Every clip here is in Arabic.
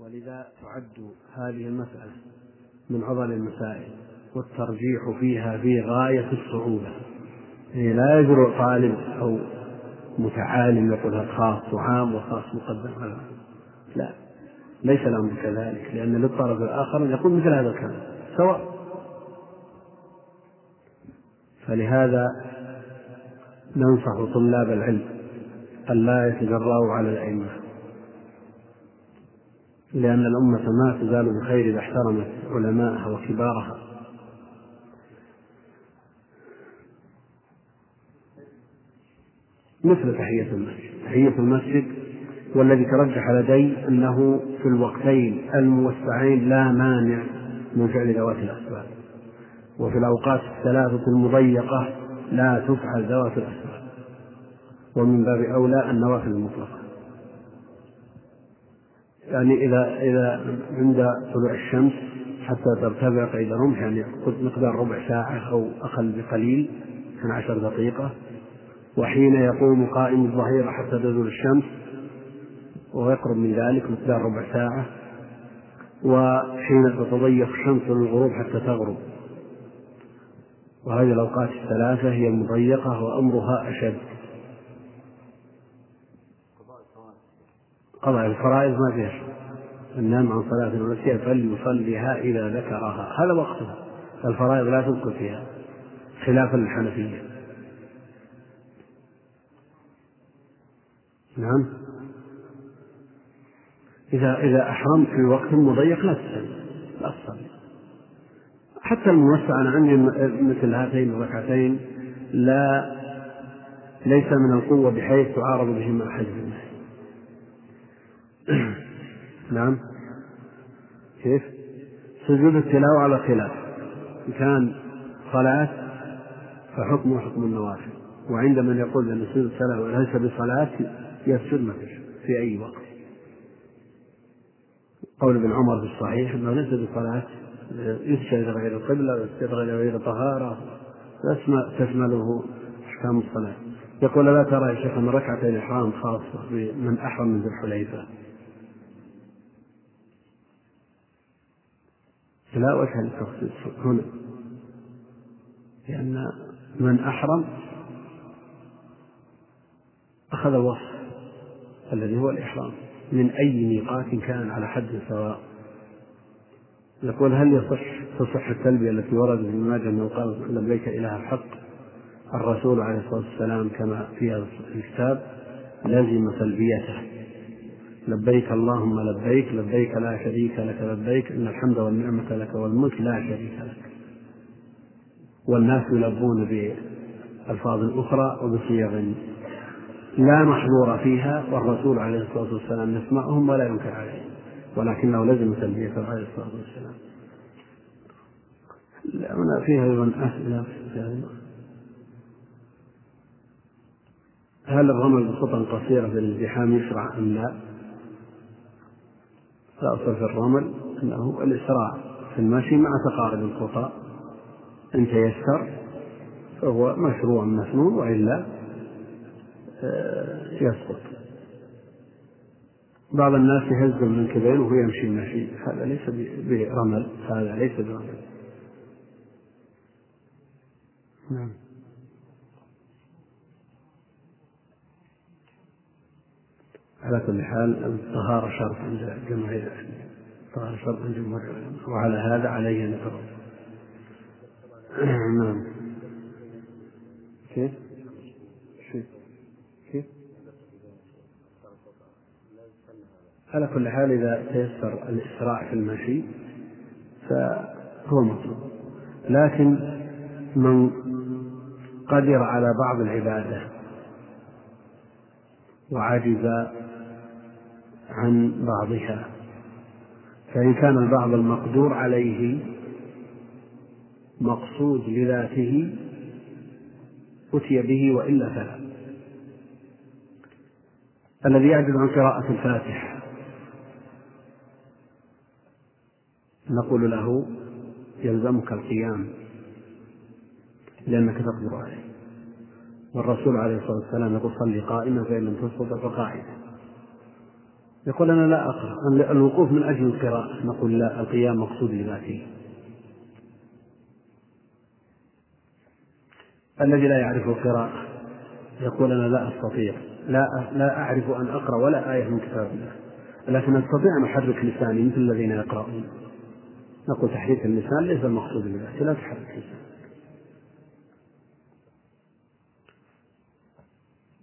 ولذا تعد هذه المسألة من عضل المسائل والترجيح فيها في غاية الصعوبة. يعني لا يجرؤ طالب أو متعالم يقول خاص وعام وخاص مقدم. لا ليس الأمر كذلك لأن للطرف الآخر أن يقول مثل هذا الكلام سواء. فلهذا ننصح طلاب العلم ألا يتجرأوا على الأئمة. لأن الأمة ما تزال بخير إذا احترمت علماءها وكبارها. مثل تحية المسجد. تحية المسجد والذي ترجح لدي أنه في الوقتين الموسعين لا مانع من فعل ذوات الأسباب. وفي الأوقات الثلاثة المضيقة لا تفعل ذوات الأسباب. ومن باب أولى النوافل المطلقة. يعني إذا إذا عند طلوع الشمس حتى ترتفع قيد رمح يعني مقدار ربع ساعة أو أقل بقليل 12 دقيقة. وحين يقوم قائم الظهيرة حتى تزول الشمس ويقرب من ذلك مقدار ربع ساعة. وحين تتضيق الشمس للغروب حتى تغرب. وهذه الأوقات الثلاثة هي المضيقة وأمرها أشد. قضاء الفرائض ما فيها شيء. من نام عن صلاة ونسيها فليصليها إذا ذكرها. هذا وقتها. الفرائض لا تذكر فيها. خلافا للحنفية نعم. إذا إذا أحرمت في وقت مضيق لا تصلي. لا تصلي. حتى الموسع أنا عندي مثل هاتين الركعتين لا ليس من القوة بحيث تعارض بهما أحد الناس نعم. كيف؟ سجود التلاوة على خلاف إن كان صلاة فحكمه حكم النوافل. وعند من يقول أن سجود التلاوة ليس بصلاة يسجد ما في أي وقت. قول ابن عمر في الصحيح أنه ليس بصلاة يسجد غير القبلة ويسجد غير طهارة. تشمله أحكام الصلاة. يقول لا ترى يا شيخ أن ركعتي الإحرام خاصة بمن أحرم من ذي الحليفة. لا وجه للتخصيص هنا. لأن من أحرم أخذ الوصف الذي هو الإحرام. من أي ميقات كان على حد سواء. يقول هل يصح تصح التلبية التي وردت في ماجه أنه قال لبيك إله الحق الرسول عليه الصلاة والسلام كما في الكتاب لزم تلبيته. لبيك اللهم لبيك لبيك لا شريك لك لبيك إن الحمد والنعمة لك والملك لا شريك لك. والناس يلبون بألفاظ أخرى وبصيغ لا محظور فيها والرسول عليه الصلاة والسلام يسمعهم ولا ينكر عليه ولكنه لزم تلبية عليه الصلاة والسلام. هنا فيها أيضا أسئلة. هل الرمل بخطى قصيرة في الازدحام يشرع أم لا؟ الأصل في الرمل أنه الإسراع في المشي مع تقارب الخطى إن تيسر فهو مشروع مسنون وإلا آه، يسقط. بعض الناس يهز المنكبين وهو يمشي المشي. هذا ليس برمل هذا ليس برمل. نعم. على كل حال الطهارة شرط عند جماهير الطهارة شرط عند جمهور وعلى هذا عليه أن يتوضأ نعم كيف؟ كيف؟ على كل حال إذا تيسر الإسراع في المشي فهو مطلوب لكن من قدر على بعض العبادة وعجز عن بعضها. فإن كان البعض المقدور عليه مقصود لذاته أتي به وإلا فلا. الذي يعجز عن قراءة الفاتحة نقول له يلزمك القيام لأنك تقدر عليه. والرسول عليه الصلاة والسلام يقول صلي قائما فإن لم تستطع فقاعدا يقول أنا لا أقرأ. الوقوف من أجل القراءة. نقول لا القيام مقصود لذاته الذي لا يعرف القراءة. يقول أنا لا أستطيع. لا لا أعرف أن أقرأ ولا آية من كتاب الله. لكن أستطيع أن أحرك لساني مثل الذين يقرؤون. نقول تحريك اللسان ليس المقصود بذلك لا تحرك اللسان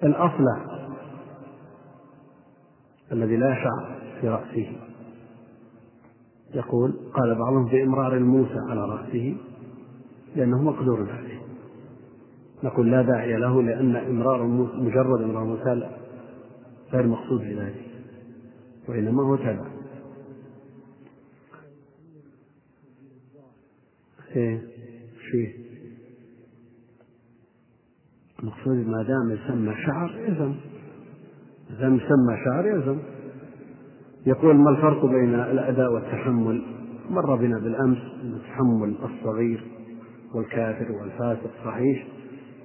الأصلع الذي لا شعر في رأسه. يقول قال بعضهم بإمرار الموسى على رأسه لأنه مقدور عليه نقول لا داعي له لأن إمرار مجرد إمرار موسى غير مقصود بذلك وإنما هو تبع إيه؟ شيء. المقصود ما دام يسمى شعر يلزم. دام يسمى شعر يلزم. يقول ما الفرق بين الأداء والتحمل؟ مر بنا بالأمس التحمل الصغير والكافر والفاسق صحيح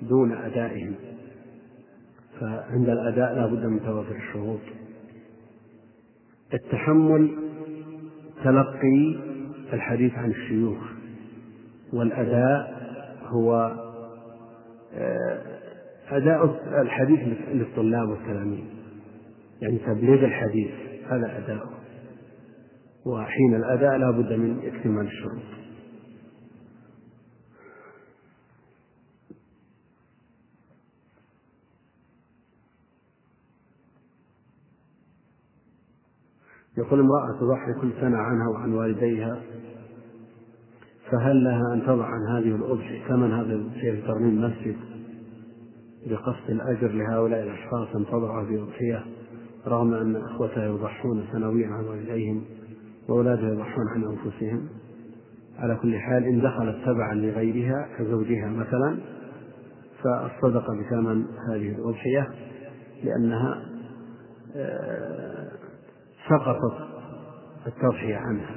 دون أدائهم. فعند الأداء لا بد من توافر الشروط. التحمل تلقي الحديث عن الشيوخ والأداء هو آه، أداء الحديث للطلاب والتلاميذ. يعني تبليغ الحديث هذا أداؤه وحين الأداء لا بد من اكتمال الشروط. يقول امرأة تضحي كل سنة عنها وعن والديها فهل لها أن تضع عن هذه الأضحية ثمن هذه الأضحية في ترميم مسجد بقصد الأجر لهؤلاء الأشخاص أن في أضحية رغم أن إخوتها يضحون سنويا عن والديهم وأولادها يضحون عن أنفسهم. على كل حال إن دخلت تبعا لغيرها كزوجها مثلا فالصدقة بثمن هذه الأضحية لأنها آه، سقطت التضحية عنها.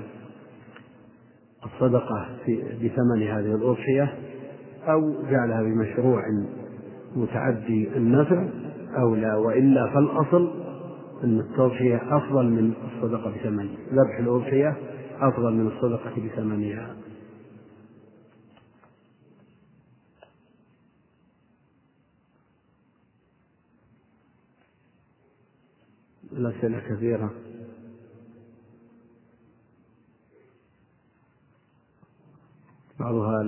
الصدقة بثمن هذه الأضحية أو جعلها بمشروع متعدي النفع أو لا وإلا فالأصل أن التضحية أفضل من الصدقة بثمنها ذبح الأضحية أفضل من الصدقة بثمنها. الأسئلة كثيرة بعضها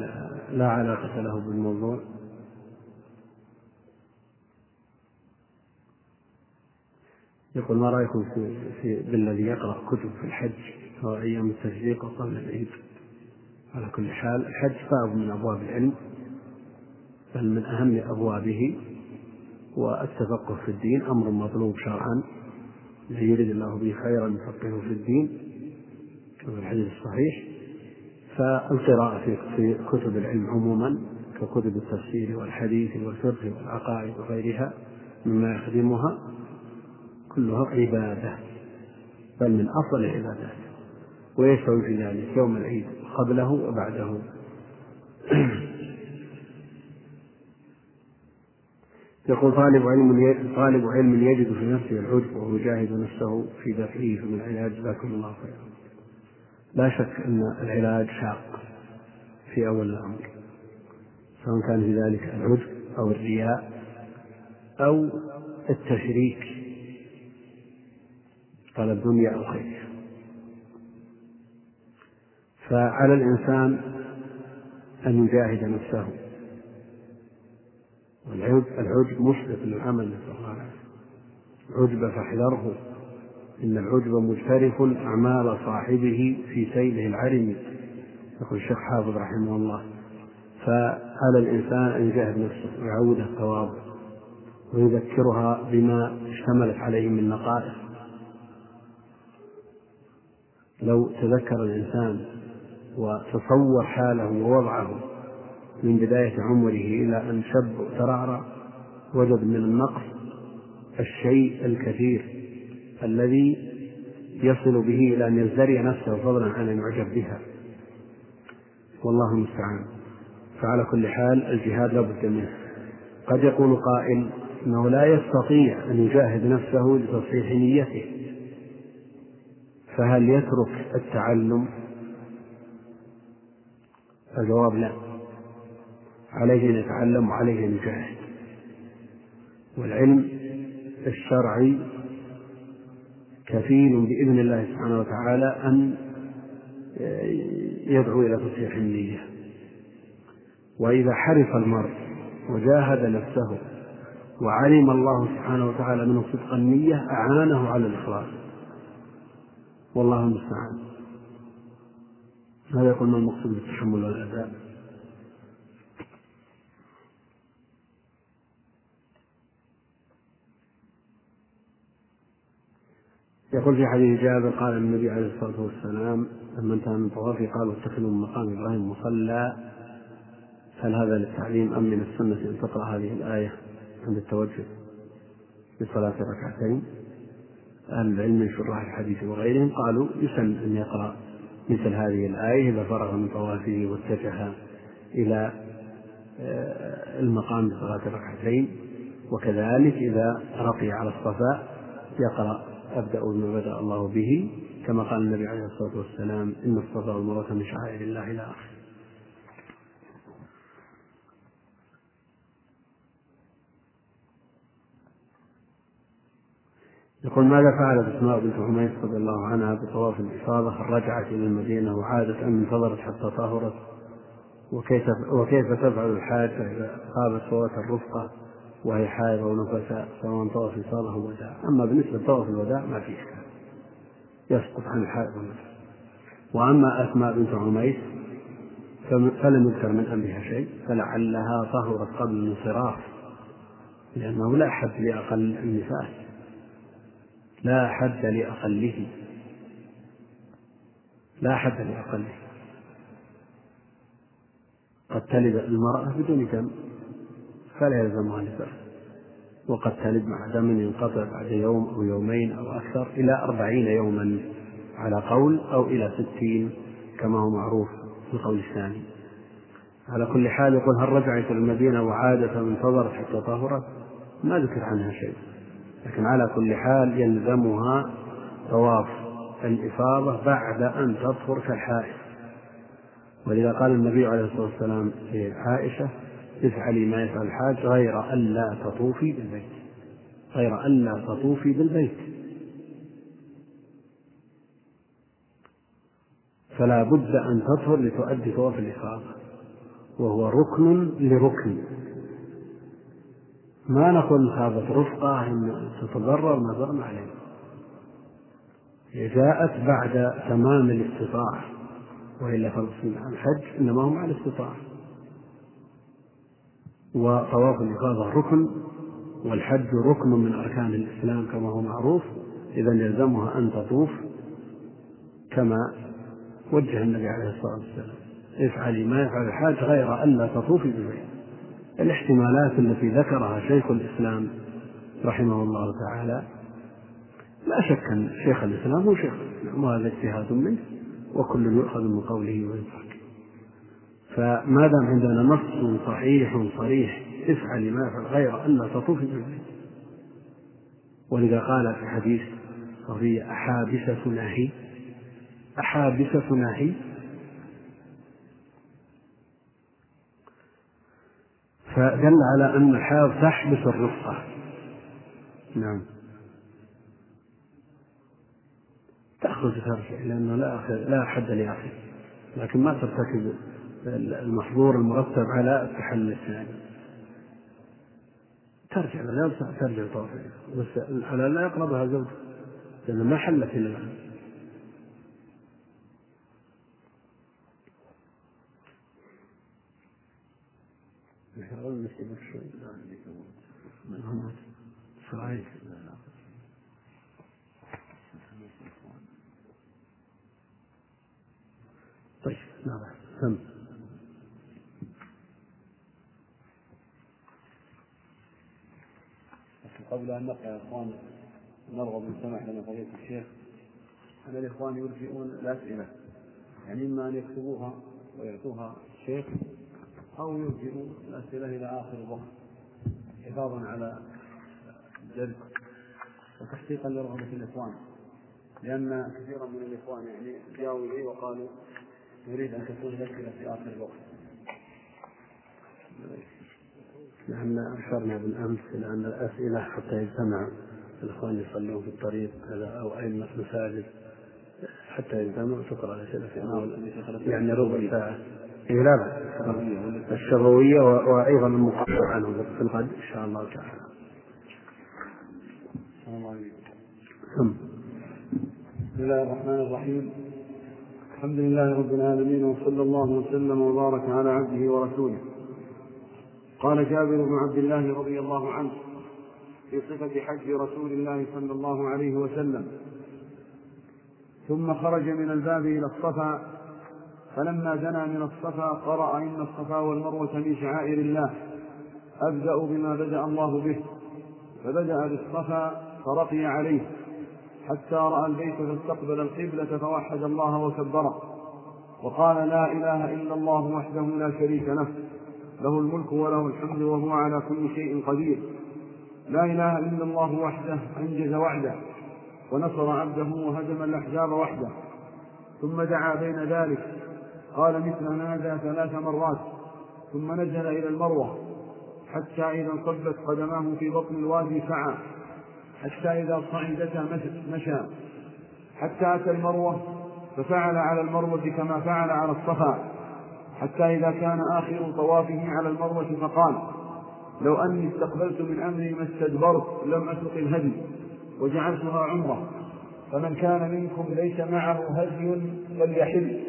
لا علاقة له بالموضوع. يقول ما رأيكم في, في بالذي يقرأ كتب في الحج؟ أو أيام التشريق وقبل العيد. على كل حال الحج باب من أبواب العلم بل من أهم أبوابه والتفقه في الدين أمر مطلوب شرعا من يريد الله به خيرا يفقهه في الدين كما في الحديث الصحيح. فالقراءة في كتب العلم عموما ككتب التفسير والحديث والفقه والعقائد وغيرها مما يخدمها. كلها عبادة بل من أفضل العبادات. ويشفع في ذلك يوم العيد قبله وبعده. يقول طالب علم طالب علم يجد في نفسه العجب وهو يجاهد نفسه في دفعه من العلاج. جزاكم الله خيرا. لا شك أن العلاج شاق في أول الأمر سواء كان في ذلك العجب أو الرياء أو التشريك. طلب دنيا أو خير. فعلى الإنسان أن يجاهد نفسه. والعجب العجب مشرف للعمل نسأل الله العجب فاحذره. إن العجب مجترف أعمال صاحبه في سيله العرم. يقول الشيخ حافظ رحمه الله. فعلى الإنسان أن يجاهد نفسه ويعودها التواضع. ويذكرها بما اشتملت عليه من نقائص. لو تذكر الإنسان وتصور حاله ووضعه من بداية عمره إلى أن شب وترعرع وجد من النقص الشيء الكثير الذي يصل به إلى أن يزدري نفسه فضلا عن أن يعجب بها. والله المستعان. فعلى كل حال الجهاد لا بد منه. قد يقول قائل إنه لا يستطيع أن يجاهد نفسه لتصحيح نيته. فهل يترك التعلم؟ الجواب لا. عليه أن يتعلم وعليه أن يجاهد. والعلم الشرعي كفيل بإذن الله سبحانه وتعالى أن يدعو إلى تصحيح النية. وإذا حرف المرء وجاهد نفسه وعلم الله سبحانه وتعالى منه صدق النية أعانه على الإخلاص. والله المستعان. هذا يقول ما المقصود بالتحمل والأداء. يقول في حديث جابر قال النبي عليه الصلاة والسلام لما انتهى من طوافه قال اتخذوا من مقام إبراهيم مصلى. هل هذا للتعليم أم من السنة أن تقرأ هذه الآية عند التوجه لصلاة ركعتين أهل العلم من شراح الحديث وغيرهم قالوا يسن أن يقرأ مثل هذه الآية إذا فرغ من طوافه واتجه إلى آه، المقام بصلاة ركعتين وكذلك إذا رقي على الصفاء يقرأ أبدأ بما بدأ الله به. كما قال النبي عليه الصلاة والسلام إن الصفا والمروة من شعائر الله إلى آخره. يقول ماذا فعلت أسماء بنت عميس رضي الله عنها بطواف الإفاضة؟ رجعت إلى المدينة وعادت أم انتظرت حتى طهرت؟ وكيف وكيف تفعل الحاجة إذا خابت فوات الرفقة وهي حائض أو نفساء سواء طواف الإفاضة أو الوداع؟ أما بالنسبة لطواف الوداع ما في إشكال. يسقط عن الحائض والنفس. وأما أسماء بنت عميس فلم يذكر من أمرها شيء فلعلها طهرت قبل الانصراف لأنه لا حد لأقل النفاس. لا حد لأقله. لا حد لأقله. قد تلد المرأة بدون دم فلا يلزمها نفاس وقد تلد مع دم ينقطع بعد يوم أو يومين أو أكثر إلى أربعين يوما على قول أو إلى ستين كما هو معروف في القول الثاني. على كل حال يقول هل رجعت المدينة وعادت انتظرت حتى طهرت؟ ما ذكر عنها شيء. لكن على كل حال يلزمها طواف الإفاضة بعد أن تطهر كالحائض ولذا قال النبي عليه الصلاة والسلام لعائشة افعلي ما يفعل الحاج غير ألا تطوفي بالبيت. غير ألا تطوفي بالبيت. فلا بد أن تطهر لتؤدي طواف الإفاضة. وهو ركن لركن. ما نقول خافت رفقة أن تتضرر ما عليه. جاءت بعد تمام الاستطاعة وإلا فالحج إنما هو مع الاستطاعة. وطواف الإفاضة ركن والحج ركن من أركان الإسلام كما هو معروف إذا يلزمها أن تطوف كما وجه النبي عليه الصلاة والسلام. افعلي ما يفعل الحاج غير ألا تطوفي بالبيت الاحتمالات التي ذكرها شيخ الإسلام رحمه الله تعالى لا شك أن شيخ الإسلام هو شيخ الإسلام وهذا اجتهاد منه وكل يؤخذ من قوله ويترك فما دام عندنا نص صحيح صريح افعل ما يفعل غير أن تطوفي بالبيت ولذا قال في حديث صفية أحابسة ناهي أحابسة ناهي فدل على أن الحائض تحبس الرفقة. نعم. تأخذ ترجع لأنه لا لا حد لآخر لكن ما ترتكب المحظور المرتب على التحلل الثاني. ترجع لا ترجع طوفها بس على لا يقربها زوجها لأن ما حلت إلا الآن. صحيح. طيب نعم سم. قبل أن نقرأ يا إخوان نرغب سمح لنا فضيلة الشيخ أن الإخوان يرجئون الأسئلة. يعني إما أن يكتبوها ويعطوها الشيخ أو يرجئوا الأسئلة إلى آخر الوقت حفاظا على الدرس وتحقيقا لرغبة الإخوان. لأن كثيرا من الإخوان يعني جاءوا إلي وقالوا نريد أن تكون الأسئلة في آخر الوقت. نحن أشرنا بالأمس إلى أن الأسئلة حتى يجتمع الإخوان يصلون في الطريق أو أئمة مساجد حتى يجتمعوا. تقرأ الأسئلة في أول يعني ربع ساعة. إيه لا لا. الشروية وأيضا المقصر عنه في الغد إن شاء الله تعالى. ثم بسم الله الرحمن الرحيم. الحمد لله رب العالمين وصلى الله وسلم وبارك على عبده ورسوله. قال جابر بن عبد الله رضي الله عنه في صفة حج رسول الله صلى الله عليه وسلم ثم خرج من الباب إلى الصفا فلما دنا من الصفا قرأ إن الصفا والمروة من شعائر الله. أبدأ بما بدأ الله به. فبدأ بالصفا فرقي عليه. حتى رأى البيت فاستقبل القبلة فوحد الله وكبره. وقال لا إله إلا الله وحده لا شريك له. له الملك وله الحمد وهو على كل شيء قدير. لا إله إلا الله وحده أنجز وعده. ونصر عبده وهزم الأحزاب وحده. ثم دعا بين ذلك. قال مثل هذا ثلاث مرات ثم نزل إلى المروة حتى إذا انصبت قدماه في بطن الوادي سعى حتى إذا صعدتا مشى حتى أتى المروة ففعل على المروة كما فعل على الصفا. حتى إذا كان آخر طوافه على المروة فقال لو أني استقبلت من أمري ما استدبرت لم أسق الهدي وجعلتها عمرة. فمن كان منكم ليس معه هدي فليحل.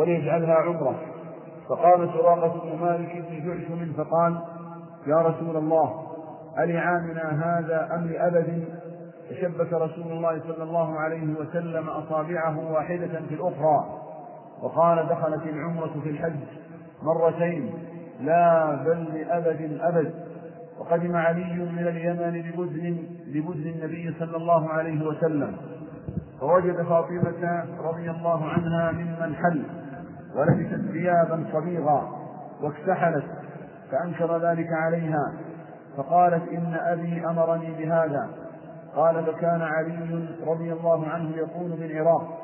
وليجعلها عمرة. فقام سراقة بن مالك بن جعشم فقال يا رسول الله ألعامنا هذا أم لأبد؟ فشبك رسول الله صلى الله عليه وسلم أصابعه واحدة في الأخرى. وقال دخلت العمرة في الحج مرتين لا بل لأبد أبد. وقدم علي من اليمن لبدن لبدن النبي صلى الله عليه وسلم. فوجد فاطمة رضي الله عنها ممن حل. ولبست ثيابا صبيغا واكتحلت فأنكر ذلك عليها. فقالت إن أبي أمرني بهذا. قال فكان علي رضي الله عنه يقول بالعراق.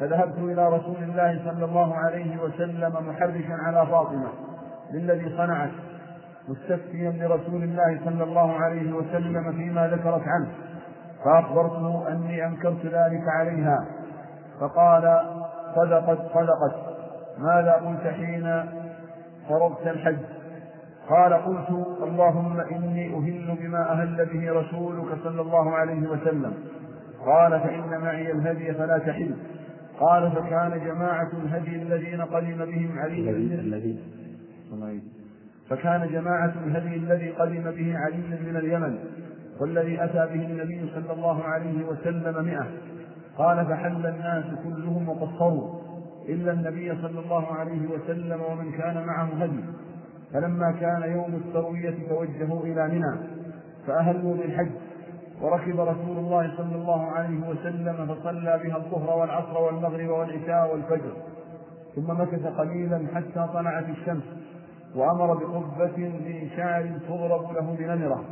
فذهبت إلى رسول الله صلى الله عليه وسلم محرشا على فاطمة للذي صنعت مستفتيا لرسول الله صلى الله عليه وسلم فيما ذكرت عنه. فأخبرته أني أنكرت ذلك عليها. فقال صدقت صدقت. ماذا قلت حين فرضت الحج؟ قال قلت اللهم إني أهل بما أهل به رسولك صلى الله عليه وسلم. قال فإن معي الهدي فلا تحل. قال فكان جماعة الهدي الذين قدم بهم علي الذي فكان جماعة الهدي الذي قدم به علي من اليمن والذي أتى به النبي صلى الله عليه وسلم مئة. قال فحل الناس كلهم وقصروا. إلا النبي صلى الله عليه وسلم ومن كان معه هدي. فلما كان يوم التروية توجهوا إلى منى فأهلوا بالحج وركب رسول الله صلى الله عليه وسلم فصلى بها الظهر والعصر والمغرب والعشاء والفجر. ثم مكث قليلا حتى طلعت الشمس وأمر بقبة من شعر تضرب له بنمرة.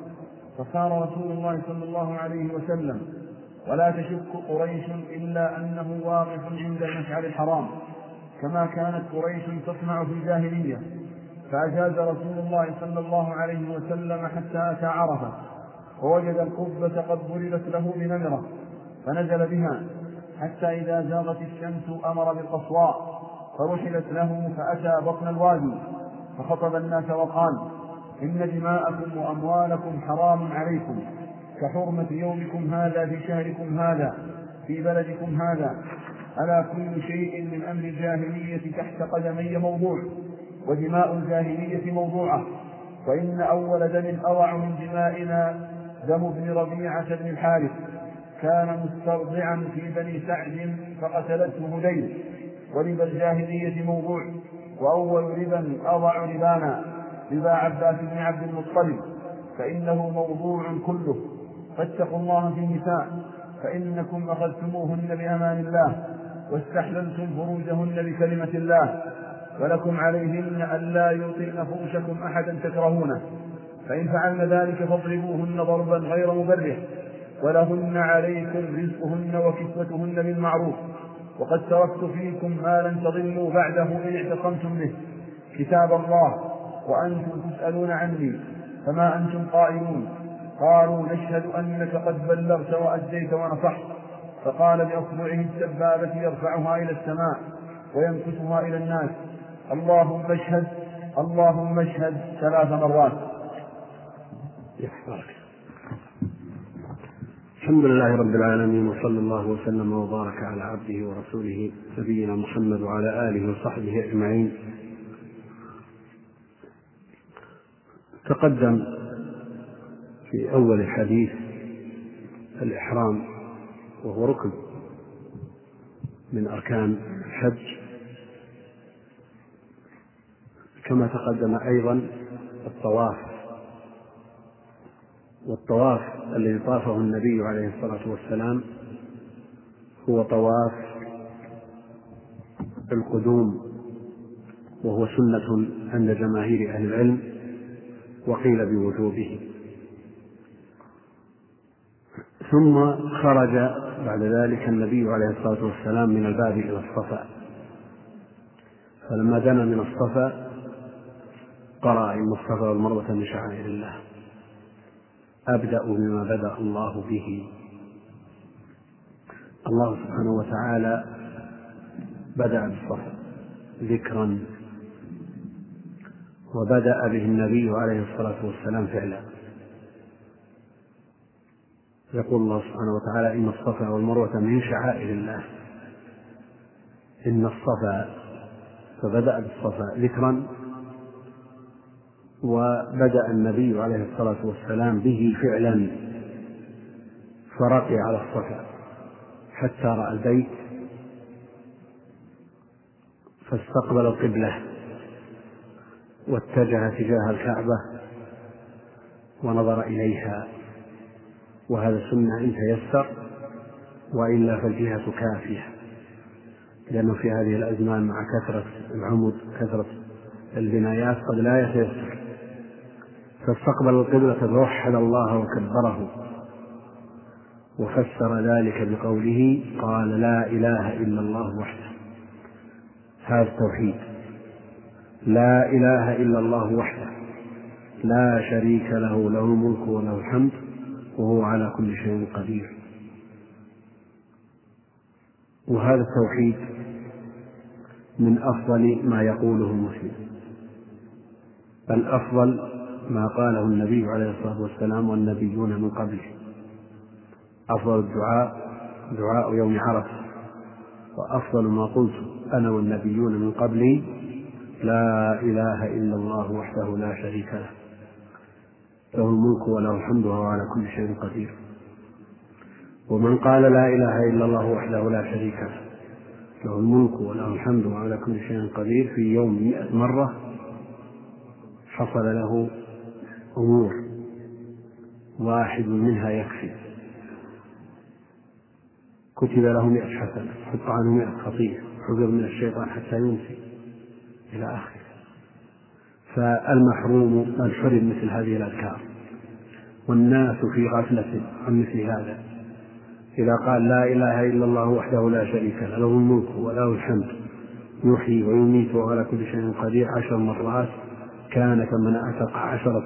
فصار رسول الله صلى الله عليه وسلم ولا تشك قريش إلا أنه واقف عند المشعر الحرام كما كانت قريش تصنع في الجاهلية. فأجاز رسول الله صلى الله عليه وسلم حتى أتى عرفة ووجد القبة قد ضربت له بنمرة فنزل بها حتى إذا زاغت الشمس أمر بالقصواء فرحلت له فأتى بطن الوادي فخطب الناس وقال إن دماءكم وأموالكم حرام عليكم. كحرمة يومكم هذا في شهركم هذا في بلدكم هذا. ألا كل شيء من أمر الجاهلية تحت قدمي موضوع ودماء الجاهلية موضوعة. وإن أول دم أضع من دمائنا دم ابن ربيعة بن الحارث. كان مسترضعا في بني سعد فقتلته هذيل وربا الجاهلية موضوع. وأول ربا أضع ربانا ربا عباس بن عبد المطلب. فإنه موضوع كله. فاتقوا الله في النساء فإنكم أخذتموهن بأمان الله واستحللتم فروجهن بكلمة الله ولكم عليهن ألا يطئن فرشكم أحدا تكرهونه. فإن فعلن ذلك فاضربوهن ضربا غير مبرح ولهن عليكم رزقهن وكسوتهن بالمعروف. وقد تركت فيكم ما لن تضلوا بعده إن اعتصمتم به. كتاب الله وأنتم تسألون عني فما أنتم قائلون قالوا نشهد أنك قد بلغت وأديت ونصحت. فقال بأصبعه السبابة يرفعها إلى السماء وينكسها إلى الناس. اللهم اشهد اللهم اشهد ثلاث مرات. يحفظك. الحمد لله رب العالمين وصلى الله وسلم وبارك على عبده ورسوله نبينا محمد وعلى آله وصحبه أجمعين. تقدم في أول الحديث الإحرام وهو ركن من أركان الحج. كما تقدم أيضا الطواف والطواف الذي طافه النبي عليه الصلاة والسلام هو طواف القدوم وهو سنة عند جماهير أهل العلم وقيل بوجوبه. ثم خرج بعد ذلك النبي عليه الصلاة والسلام من الباب إلى الصفا. فلما دنا من الصفا قرأ إن الصفا والمروة من شعائر الله. أبدأ بما بدأ الله به. الله سبحانه وتعالى بدأ بالصف ذكرا وبدأ به النبي عليه الصلاة والسلام فعلا. يقول الله سبحانه وتعالى إن الصفا والمروة من شعائر الله. إن الصفا فبدأ بالصفا ذكرا وبدأ النبي عليه الصلاة والسلام به فعلا فرقي على الصفا حتى رأى البيت فاستقبل القبلة واتجه تجاه الكعبة ونظر إليها. وهذا سنة إن تيسر وإلا فالجهة كافية لأنه في هذه الأزمان مع كثرة العمد كثرة البنايات قد لا يتيسر. فاستقبل القبلة فوحد الله وكبره وفسر ذلك بقوله قال لا إله إلا الله وحده. هذا التوحيد. لا إله إلا الله وحده. لا شريك له له الملك وله الحمد. وهو على كل شيء قدير. وهذا التوحيد من أفضل ما يقوله المسلم. بل أفضل ما قاله النبي عليه الصلاة والسلام والنبيون من قبله. أفضل الدعاء دعاء يوم عرفة. وأفضل ما قلت أنا والنبيون من قبلي لا إله إلا الله وحده لا شريك له. له الملك وله الحمد وهو على كل شيء قدير. ومن قال لا إله إلا الله وحده لا شريك له له الملك وله الحمد وهو على كل شيء قدير. في يوم مئة مرة حصل له أمور واحد منها يكفي. كتب له مئة حسنة حط عنه مئة خطيئة حذر من الشيطان حتى يمسي إلى آخره. فالمحروم من حرم مثل هذه الأذكار. والناس في غفلة عن مثل هذا. إذا قال لا إله إلا الله وحده لا شريك له له الملك وله الحمد. يحيي ويميت وهو على كل شيء قدير. عشر مرات كان كمن أعتق عشرة.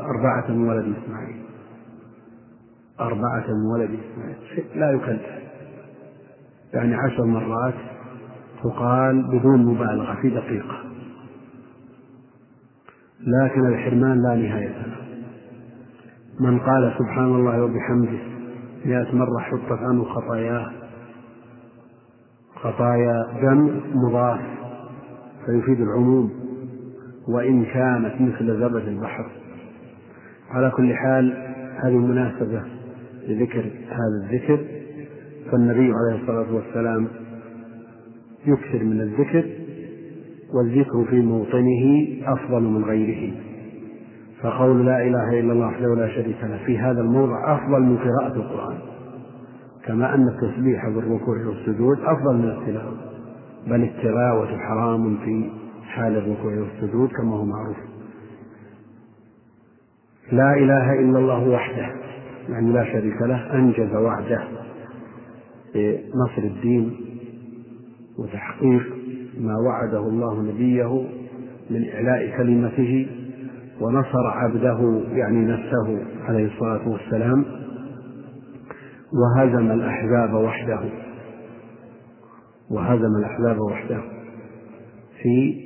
أربعة من ولد إسماعيل. أربعة من ولد إسماعيل. لا يكلف. يعني عشر مرات تقال بدون مبالغة في دقيقة. لكن الحرمان لا نهاية له. من قال سبحان الله وبحمده مئة مرة حطت عنه خطاياه. خطايا جمع مضاف فيفيد العموم. وإن كانت مثل زبد البحر. على كل حال هذه مناسبة لذكر هذا الذكر. فالنبي عليه الصلاة والسلام يكثر من الذكر. والذكر في موطنه أفضل من غيره. فقول لا إله إلا الله وحده لا شريك له في هذا الموضع أفضل من قراءة القرآن. كما أن التسبيح بالركوع والسجود أفضل من التلاوة. بل التلاوة حرام في حال الركوع والسجود كما هو معروف. لا إله إلا الله وحده يعني لا شريك له أنجز وعده بنصر الدين وتحقيق ما وعده الله نبيه من إعلاء كلمته ونصر عبده يعني نفسه عليه الصلاة والسلام وهزم الأحزاب وحده وهزم الأحزاب وحده في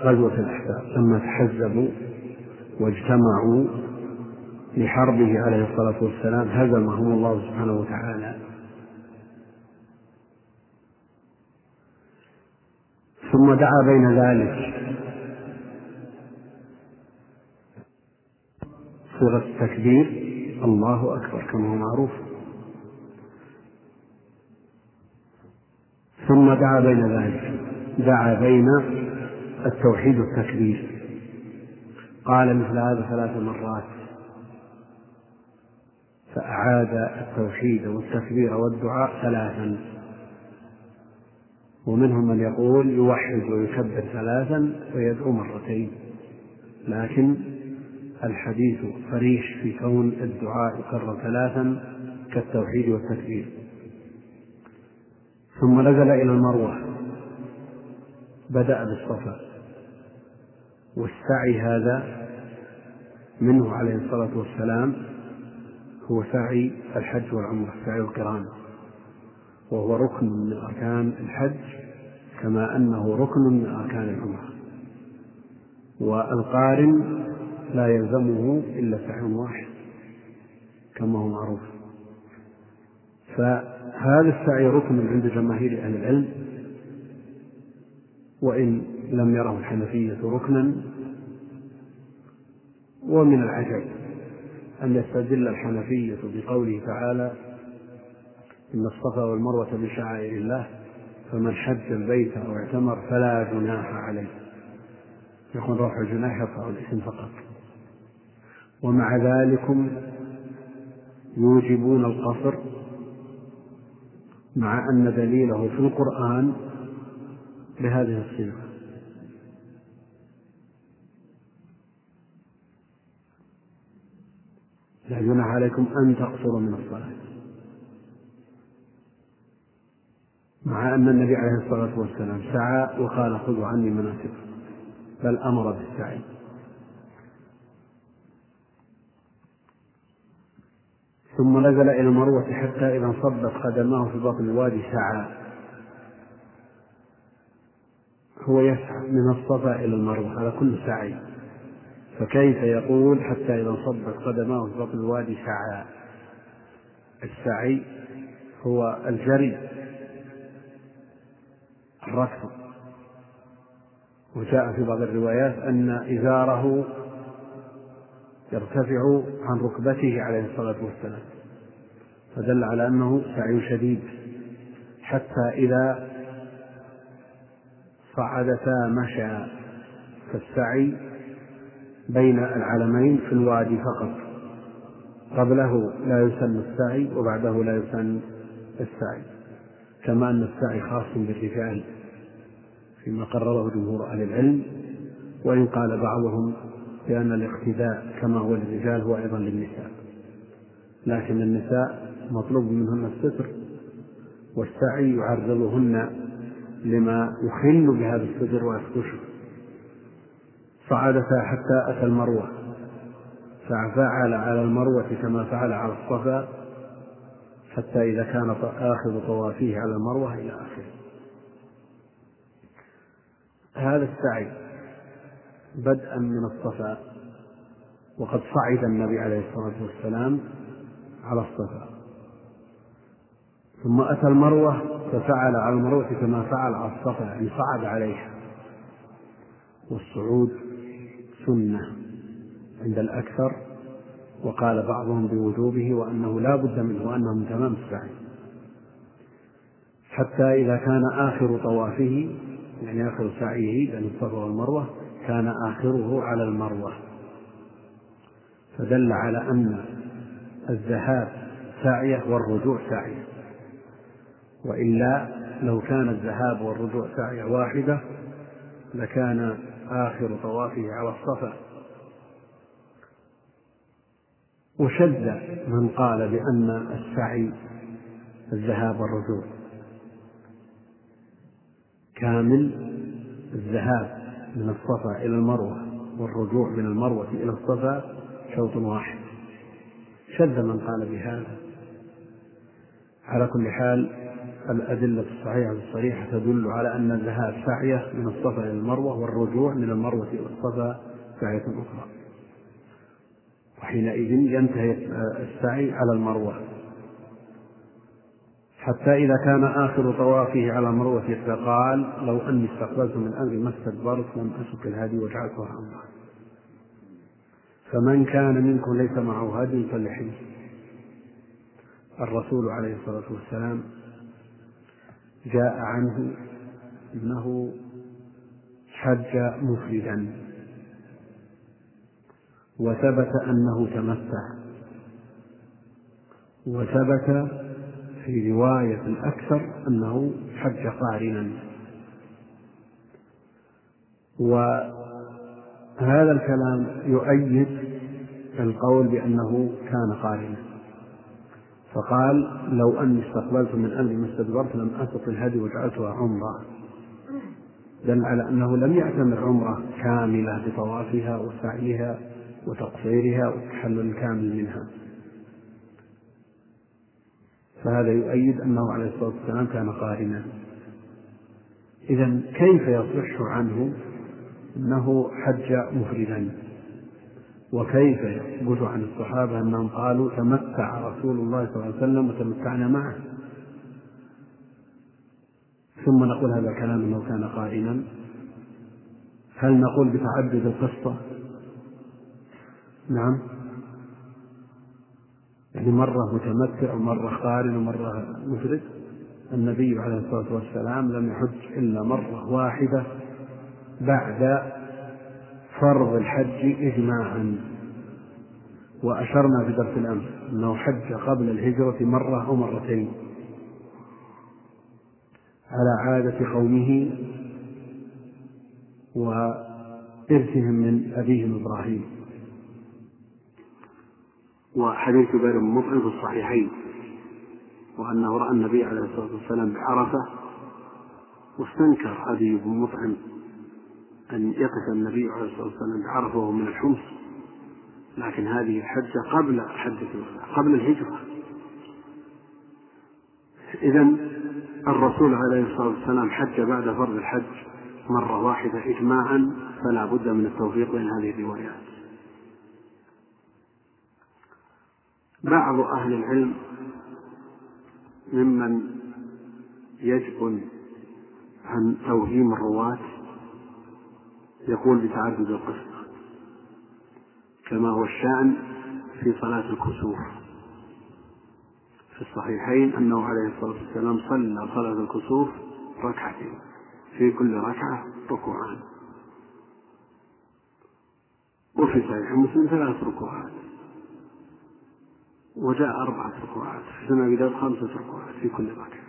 غزوة الأحزاب لما تحزبوا واجتمعوا لحربه عليه الصلاة والسلام هزمهم الله سبحانه وتعالى ثم دعا بين ذلك. صيغة التكبير الله أكبر كما هو معروف. ثم دعا بين ذلك. دعا بين التوحيد والتكبير. قال مثل هذا ثلاث مرات. فأعاد التوحيد والتكبير والدعاء ثلاثا. ومنهم من يقول يوحد ويكبر ثلاثا ويدعو مرتين. لكن الحديث صريح في كون الدعاء يكرر ثلاثا كالتوحيد والتكبير. ثم نزل إلى المروة. بدأ بالصفا. والسعي هذا منه عليه الصلاة والسلام هو سعي الحج والعمرة سعي القرآن. وهو ركن من أركان الحج كما أنه ركن من أركان العمرة. والقارن لا يلزمه إلا سعي واحد كما هو معروف. فهذا السعي ركن عند جماهير أهل العلم وإن لم يره الحنفية ركنا ومن العجب أن يستدل الحنفية بقوله تعالى إن الصفا والمروة من شعائر الله فمن حج البيت أو اعتمر فلا جناح عليه. يكون رفع الجناح يرفع الاسم فقط. ومع ذلك يوجبون القصر مع أن دليله في القرآن بهذه الصيغة. لا جناح عليكم أن تقصروا من الصلاة. مع أن النبي عليه الصلاة والسلام سعى وقال خذوا عني مناسككم بل أمر بالسعي. ثم نزل إلى المروة حتى إذا انصبت قدماه في بطن الوادي سعى. هو يسعى من الصفا إلى المروة هذا كل سعي. فكيف يقول حتى إذا انصبت قدماه في بطن الوادي سعى؟ السعي هو الجري. الركض وجاء في بعض الروايات أن إزاره يرتفع عن ركبته عليه الصلاة والسلام. فدل على أنه سعي شديد. حتى إذا صعدتا مشى فالسعي بين العلمين في الوادي فقط. قبله لا يسن السعي وبعده لا يسن السعي. كما أن السعي خاص بالرجال فيما قرره جمهور أهل العلم وإن قال بعضهم بأن الاقتداء كما هو للرجال هو أيضا للنساء. لكن النساء مطلوب منهن الستر والسعي يعرضهن لما يخل بهذا الستر ويفتشه صعدتا حتى أتى المروة ففعل على المروة كما فعل على الصفا حتى إذا كان آخر طوافيه على المروة إلى آخره. هذا السعي بدءا من الصفا وقد صعد النبي عليه الصلاة والسلام على الصفا. ثم أتى المروة ففعل على المروة كما فعل على الصفا يعني صعد عليها. والصعود سنة عند الأكثر وقال بعضهم بوجوبه وأنه لا بد منه وأنه من تمام السعي. حتى إذا كان آخر طوافه يعني آخر سعيه بين الصفا والمروة كان آخره على المروة. فدل على أن الذهاب ساعية والرجوع ساعية وإلا لو كان الذهاب والرجوع ساعية واحدة لكان آخر طوافه على الصفا. وشذ من قال بأن السعي الذهاب والرجوع. كامل الذهاب من الصفا إلى المروة والرجوع من المروة إلى الصفا شوط واحد. شذ من قال بهذا. على كل حال الأدلة الصحيحة الصريحة تدل على أن الذهاب سعية من الصفا إلى المروة والرجوع من المروة إلى الصفا سعية أخرى. وحينئذ ينتهي السعي على المروة. حتى إذا كان آخر طوافه على المروة فقال لو أني استقبلت من أمري ما استدبرت لم أسك الهدي وجعلتها عمرا فمن كان منكم ليس معه هدي فليحج الرسول عليه الصلاة والسلام جاء عنه أنه حج مفردا. وثبت أنه تمتع. وثبت في رواية الأكثر أنه حج قارنا. وهذا الكلام يؤيد القول بأنه كان قارنا. فقال لو أني استقبلت من أمري ما استدبرت لم أسق الهدي وجعلتها عمرة. دل على أنه لم يعتمر عمرة كاملة بطوافها وسعيها. وتقصيرها والتحلل الكامل منها. فهذا يؤيد أنه عليه الصلاة والسلام كان قارنا إذا كيف يصح عنه أنه حج مفردا؟ وكيف يثبت عن الصحابة أنهم قالوا تمتع رسول الله صلى الله عليه وسلم وتمتعنا معه؟ ثم نقول هذا الكلام أنه كان قارنا هل نقول بتعدد القصة؟ نعم. يعني مرة متمتع ومرة قارن ومرة مفرد النبي عليه الصلاة والسلام لم يحج إلا مرة واحدة بعد فرض الحج إجماعا. وأشرنا في درس الأمس أنه حج قبل الهجرة مرة أو مرتين. على عادة قومه وإرثهم من أبيهم إبراهيم. وحديث جبير بن مطعم في الصحيحين وأنه رأى النبي عليه الصلاة والسلام بعرفة واستنكر أبي بن مطعم أن يقف النبي عليه الصلاة والسلام بعرفة وهو من الحمص. لكن هذه الحجة قبل حجة قبل الهجرة. إذا الرسول عليه الصلاة والسلام حج بعد فرض الحج مرة واحدة إجماعا فلا بد من التوفيق بين هذه الروايات. بعض أهل العلم ممن يجبن عن توهيم الرواة يقول بتعدد القصة كما هو الشأن في صلاة الكسوف. في الصحيحين أنه عليه الصلاة والسلام صلى صلاة الكسوف ركعتين في كل ركعة ركوعان. وفي صحيح مسلم ثلاث ركوعات. وجاء أربعة ركوعات في بداية خمسة ركوعات في كل ركعة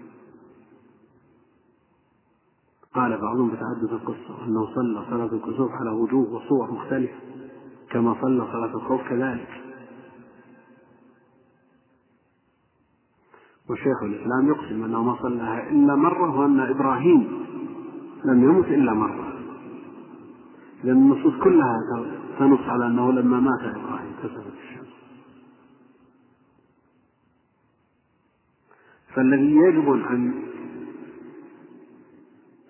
قال بعضهم بتعدد القصة أنه صلى صلاة الكسوف على وجوه وصور مختلفة كما صلى صلاة الخوف كذلك. وشيخ الإسلام يقسم أنه ما صلاها إلا مرة وأن إبراهيم لم يمت إلا مرة. لأن النصوص كلها تنص على أنه لما مات إبراهيم كسفت فالذي يجب عن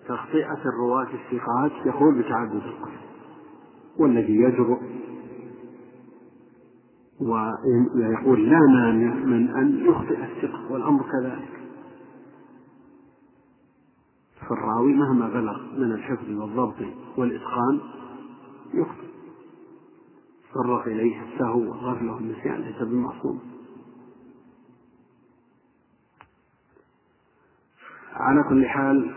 تخطئة الرواة الثقات يقول بتعدد القصة والذي يجرؤ ويقول لا مانع من أن يخطئ الثقة والأمر كذلك. فالراوي مهما بلغ من الحفظ والضبط والإتقان يخطئ. صرف إليه السهو والغفلة والنسيان ليس بمعصوم. على كل حال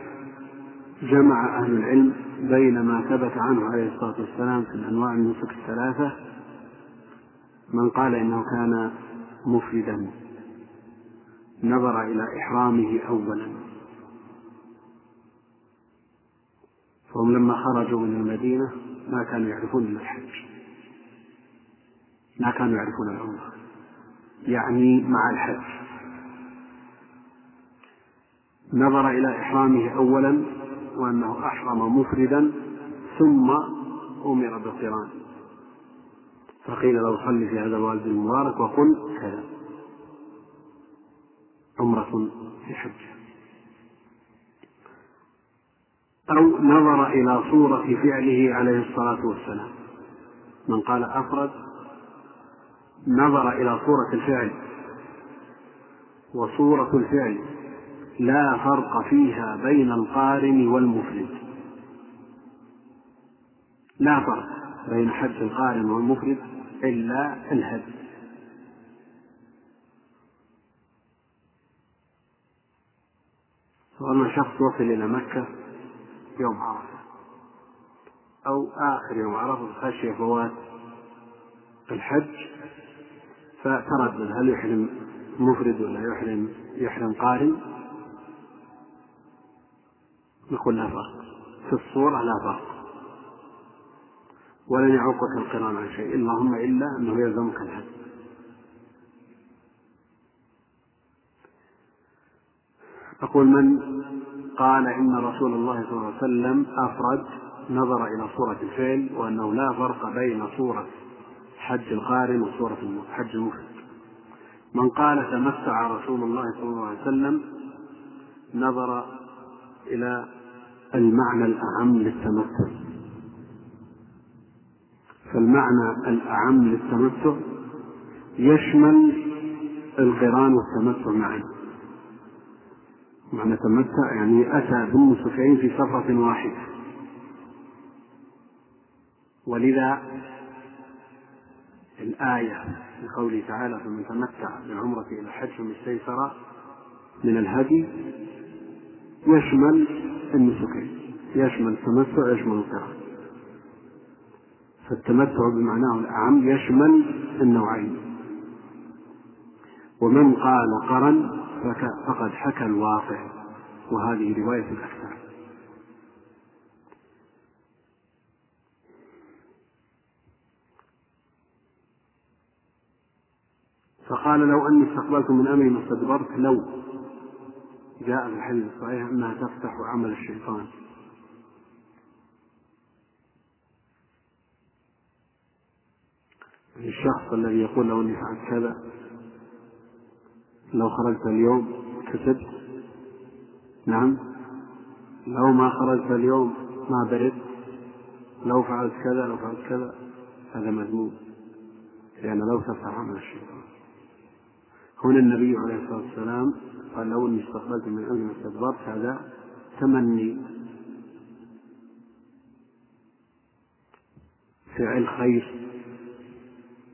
جمع أهل العلم بين ما ثبت عنه عليه الصلاة والسلام في الأنواع النسك الثلاثة. من قال إنه كان مفردا نظر إلى إحرامه أولا. فهم لما خرجوا من المدينة ما كانوا يعرفون إلا الحج. ما كانوا يعرفون العمرة. يعني مع الحج. نظر إلى إحرامه أولا وأنه أحرم مفردا ثم أمر بالقران. فقيل له صل في هذا الوالد المبارك وقل كذا. عمرة في حجة. أو نظر إلى صورة فعله عليه الصلاة والسلام. من قال أفرد نظر إلى صورة الفعل. وصورة الفعل. لا فرق فيها بين القارن والمفرد. لا فرق بين حج القارن والمفرد إلا الهدي سواء شخص وصل إلى مكة يوم عرفة أو آخر يوم عرفة خشي فوات الحج فتردد هل يحرم مفرد ولا يحرم يحرم قارن؟ نقول لا فرق في الصورة لا فرق ولن يعوقك القرآن عن شيء. اللهم إلا أنه يلزمك الحج أقول من قال إن رسول الله صلى الله عليه وسلم أفرد نظر إلى صورة الفعل وأنه لا فرق بين صورة حج القارن وصورة حج المفرد. من قال تمتع رسول الله صلى الله عليه وسلم نظر إلى المعنى الأعم للتمتع. فالمعنى الأعم للتمتع يشمل القران والتمتع معا. معنى تمتع يعني أتى بالنسكين في سفرة واحدة. ولذا الآية في قوله تعالى فمن تمتع بالعمرة إلى الحج فما استيسر من الهدي يشمل النسكين يشمل التمتع يشمل القران فالتمتع بمعناه الأعم يشمل النوعين. ومن قال قرن فقد حكى الواقع. وهذه رواية الأكثر. فقال لو أني استقبلت من أمري ما استدبرت لو جاء في الحديث الصحيح أنها تفتح عمل الشيطان. الشخص الذي يقول لو إني فعلت كذا لو خرجت اليوم كسبت. نعم. لو ما خرجت اليوم ما برد. لو فعلت كذا لو فعلت كذا هذا مذموم. لأن لو تفتح عمل الشيطان. هنا النبي عليه الصلاة والسلام قال لو إني استقبلت من امري ما استدبرت هذا تمني. فعل خير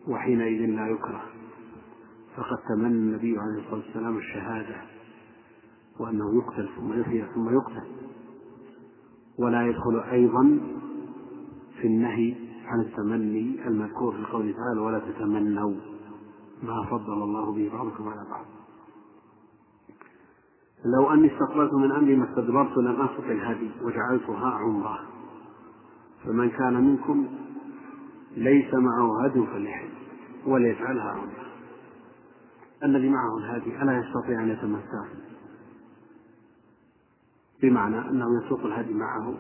وحينئذ لا يكره. فقد تمنى النبي عليه الصلاة والسلام الشهادة وأنه يقتل ثم يحيى ثم يقتل. ولا يدخل أيضا في النهي عن التمني المذكور في قوله تعالى ولا تتمنوا ما فضل الله به بعضكم على بعض لو أني استقبلت من أمري ما استدبرت لم أسق الهدي وجعلتها عمرة. فمن كان منكم ليس معه هدي فليحل وليجعلها عمرة. الذي معه الهادي ألا يستطيع أن يتمتع؟ بمعنى أنه يسوق الهدي معه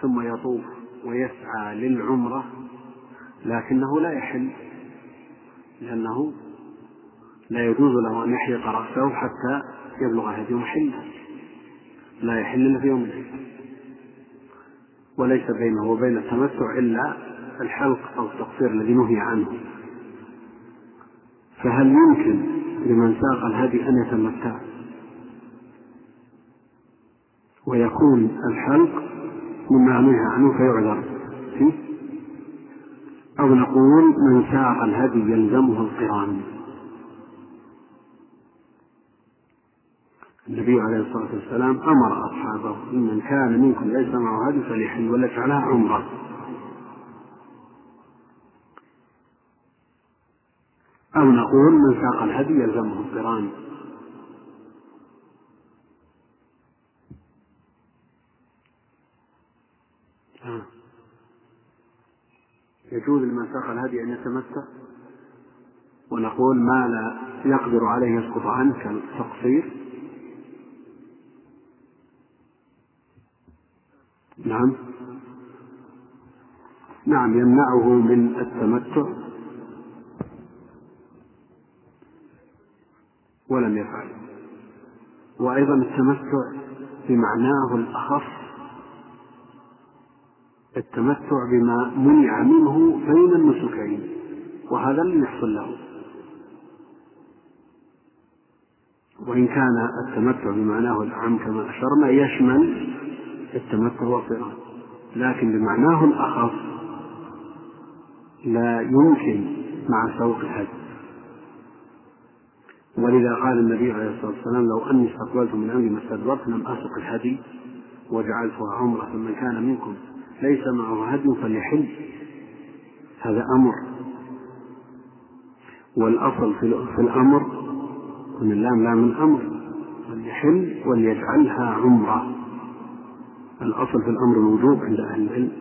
ثم يطوف ويسعى للعمرة لكنه لا يحل لأنه لا يجوز له أن يحلق رأسه حتى يبلغ هدي محله لا يحل إلا في يوم العيد وليس بينه وبين التمتع إلا الحلق أو التقصير الذي نهي عنه. فهل يمكن لمن ساق الهدي أن يتمتع ويكون الحلق مما نهي عنه فيعذر؟ فيه؟ أو نقول من ساق الهدي يلزمه القران. النبي عليه الصلاة والسلام أمر أصحابه من كان منكم ليس معه هدي فليحل ولا جعلها عمرة. أو نقول من ساق الهدي يلزمه القران؟ يجوز لمن ساق الهدي أن يتمتع؟ ونقول ما لا يقدر عليه يسقط عنه كالتقصير. نعم. نعم يمنعه من التمتع. ولم يفعل. وأيضا التمتع بمعناه الأخص التمتع بما منع منه بين النسكين وهذا لم يحصل له. وإن كان التمتع بمعناه الأعم كما أشرنا يشمل التمتع والقران لكن بمعناه الأخص لا يمكن مع سوق الهدي ولذا قال النبي عليه الصلاة والسلام لو أني استقبلت من أمري ما استدبرت لم أسق الهدي وجعلتها عمرة فمن كان منكم ليس معه هدي فليحل هذا أمر. والأصل في الأمر أن اللام لام الأمر فليحل وليجعلها عمرة. الأصل في الأمر الوجوب عند أهل العلم.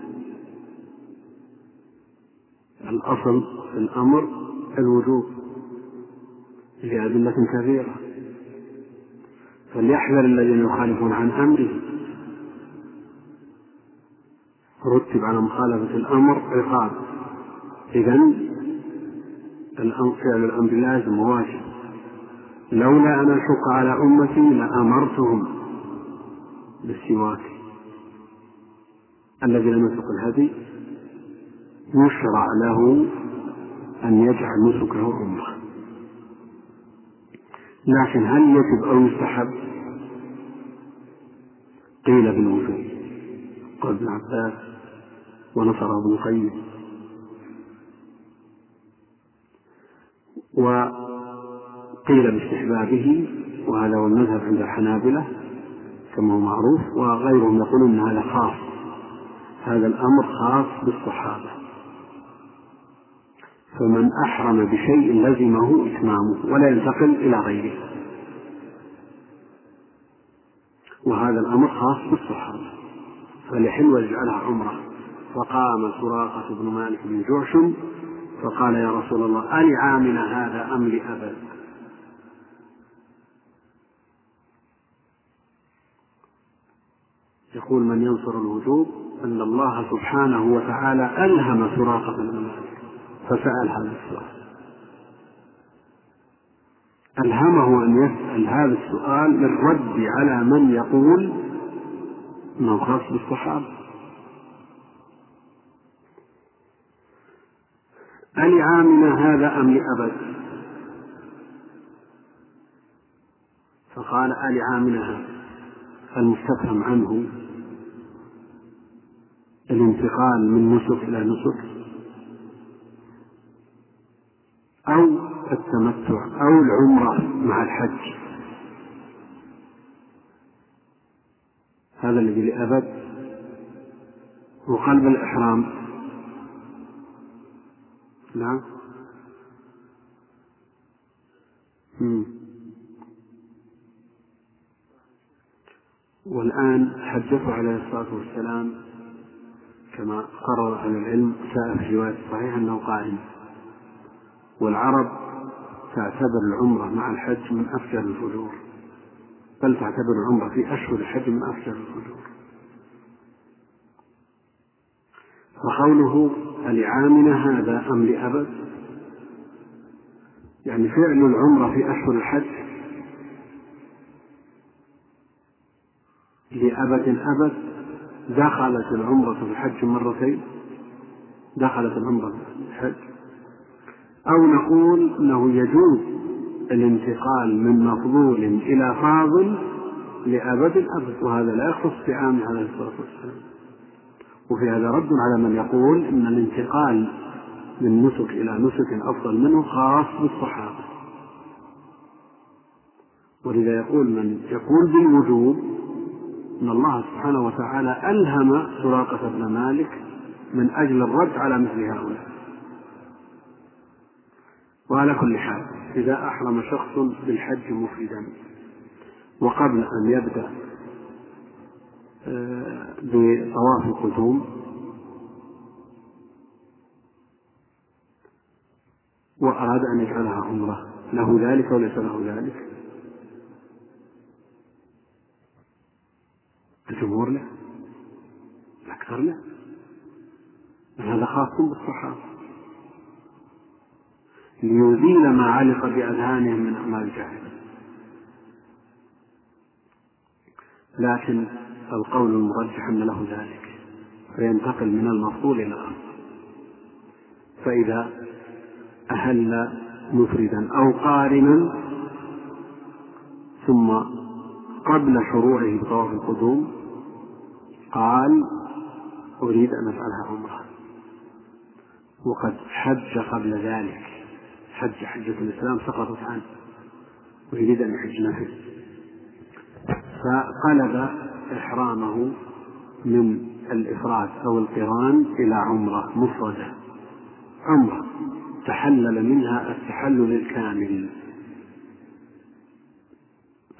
الأصل في الأمر الوجوب لأدلة كثيرة فليحذر الذين يخالفون عن أمره. رتب على مخالفة الأمر عقاب. إذا فعل الأمر لازم وواجب. لولا أن أشق على أمتي لأمرتهم بالسواك. الذي لم يسق الهدي يشرع له أن يجعل نسكه عمرة لكن هل يجب أو يستحب؟ قيل بالوجوب. قال ابن عباس ونصره ابن القيم. وقيل باستحبابه وهذا هو المذهب عند الحنابلة كما هو معروف وغيرهم يقولون هذا خاص. هذا الأمر خاص بالصحابة. فمن أحرم بشيء لزمه إتمامه ولا ينتقل إلى غيره. وهذا الأمر خاص بالصحابة. فليحل ويجعلها عمرة. فقام سراقة بن مالك بن جعشم فقال يا رسول الله ألعامنا هذا أم لأبد يقول من ينصر الوجوب أن الله سبحانه وتعالى ألهم سراقة بن مالك فسأل هذا السؤال. ألهمه أن يسأل هذا السؤال للرد على من يقول أنه خاص بالصحابة. ألعامنا هذا أم لأبد؟ فقال ألعامنا هذا المستفهم عنه الانتقال من نسك إلى نسك أو التمتع أو العمرة مع الحج. هذا الذي لأبد وقلب الإحرام. نعم. والآن حدثه عليه الصلاة والسلام كما قرر أهل العلم جاء في رواية صحيح أنه قائم والعرب تعتبر العمرة مع الحج من أفجر الفجور بل تعتبر العمرة في أشهر الحج من أفجر الفجور. فقوله ألعامنا هذا أم لأبد؟ يعني فعل العمرة في أشهر الحج لأبد أبد دخلت العمرة في الحج مرتين. دخلت العمرة في الحج. أو نقول أنه يجوز الانتقال من مفضول إلى فاضل لأبد الأبد وهذا لا يخص بعام عليه الصلاة والسلام. وفي هذا رد على من يقول أن الانتقال من نسك إلى نسك أفضل منه خاص بالصحابة. ولذا يقول من يقول بالوجوب أن الله سبحانه وتعالى ألهم سراقة بن مالك من أجل الرد على مثل هؤلاء. وعلى كل حال إذا أحرم شخص بالحج مفردا وقبل أن يبدأ آه، بطواف القدوم وأراد أن يجعلها عمرة له ذلك وليس له ذلك؟ الجمهور لا الأكثر لا هذا خاص بالصحابة ليزيل ما علق بأذهانهم من أعمال الجاهلية لكن القول المرجح أن له ذلك فينتقل من المفضول إلى الأصل. فإذا أهل مفردا أو قارنا ثم قبل شروعه بطواف القدوم قال أريد أن أفعلها عمرة. وقد حج قبل ذلك. حج حجة الإسلام سقطت عنه ويريد أن يحج نفسه فقلب إحرامه من الإفراد أو القران إلى عمرة مفردة. عمرة. تحلل منها التحلل الكامل.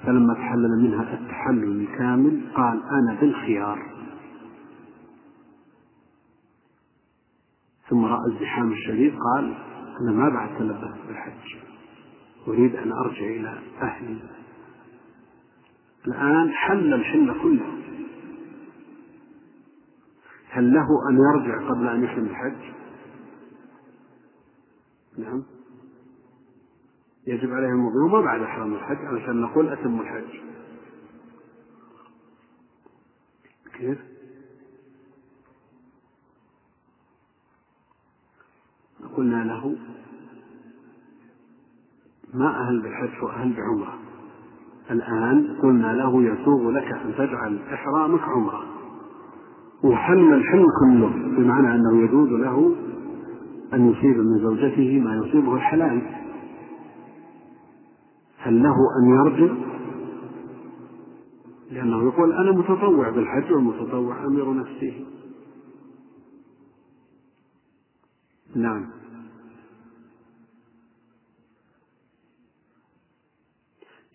فلما تحلل منها التحلل الكامل قال أنا بالخيار. ثم رأى الزحام الشديد قال أنا ما بعد تلبست بالحج. أريد أن أرجع إلى أهلي. الآن حل الحل كله. هل له أن يرجع قبل أن يحرم الحج؟ نعم. يجب عليه المضي بعد إحرام الحج علشان نقول أتم الحج. كيف؟ قلنا له ما أهل بالحج وأهل بعمرة. الآن قلنا له يسوغ لك أن تجعل إحرامك عمرة. وحل الحل كله بمعنى أنه يجوز له أن يصيب من زوجته ما يصيبه الحلال. هل له أن يرجع لأنه يقول أنا متطوع بالحج والمتطوع أمير نفسه. نعم.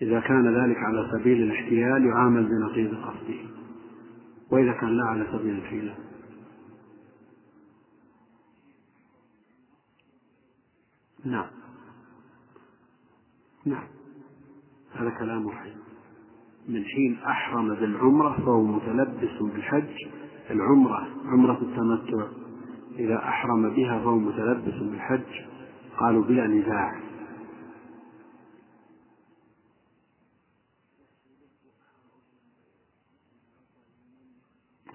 إذا كان ذلك على سبيل الاحتيال يعامل بنقيض قصده وإذا كان لا على سبيل الحيلة نعم. نعم. هذا كلام حي من حين أحرم بالعمرة فهو متلبس بالحج العمرة عمرة التمتع. إذا أحرم بها فهو متلبس بالحج قالوا بلا نزاع.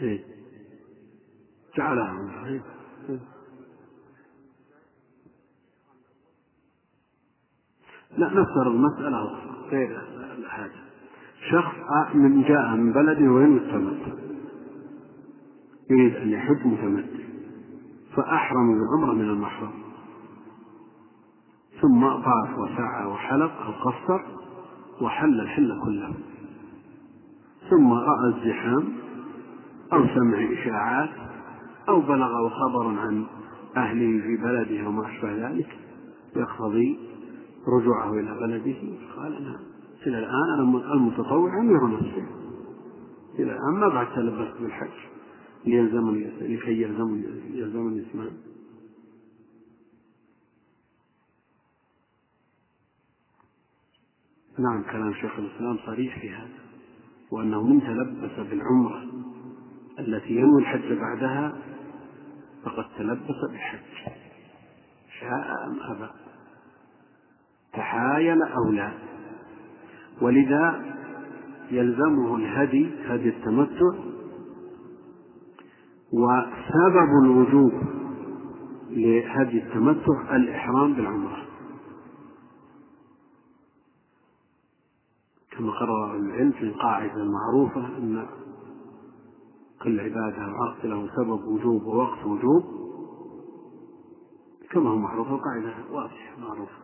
إيه. جعلها. لا نفترض مسألة غير هذا. شخص من جاء من بلده وين التمتع يريد أن يحج متمتع. فأحرم بالعمرة من المحرم. ثم طاف وسعى وحلق أو قصر وحل الحل كله. ثم رأى الزحام أو سمع إشاعات أو بلغه خبر عن أهله في بلده وما أشبه ذلك يقتضي رجوعه إلى بلده. قال أنا إلى الآن أنا المتطوع أمير نفسي إلى الآن ما بعد تلبست بالحج. ليلزمني لكي يلزمني يلزمني الإتمام نعم كلام شيخ الإسلام صريح في هذا وأنه من تلبس بالعمرة التي ينوي الحج بعدها فقد تلبس بالحج. شاء أم أبى؟ تحايل أو لا؟ ولذا يلزمه الهدي هدي التمتع وسبب الوجوب لهدي التمتع الإحرام بالعمرة. كما قرر العلم في القاعدة المعروفة أن كل عبادة وعقد له سبب وجوب ووقت وجوب كما هو معروف القاعدة واضحة معروفة.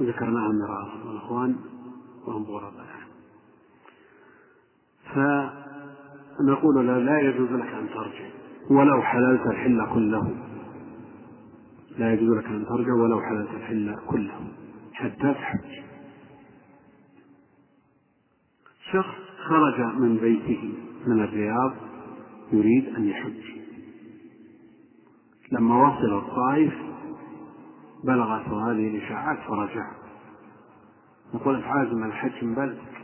وذكرناها مرارا والإخوان وهم غرباء فنقول له لا يجوز لك أن ترجع ولو حللت الحل كله. لا يجوز لك أن ترجع ولو حللت الحل كله. حتى تحج شخص خرج من بيته من الرياض يريد أن يحج. لما وصل الطائف بلغته هذه الإشاعات فرجع. يقول عازم الحج من بلدك؟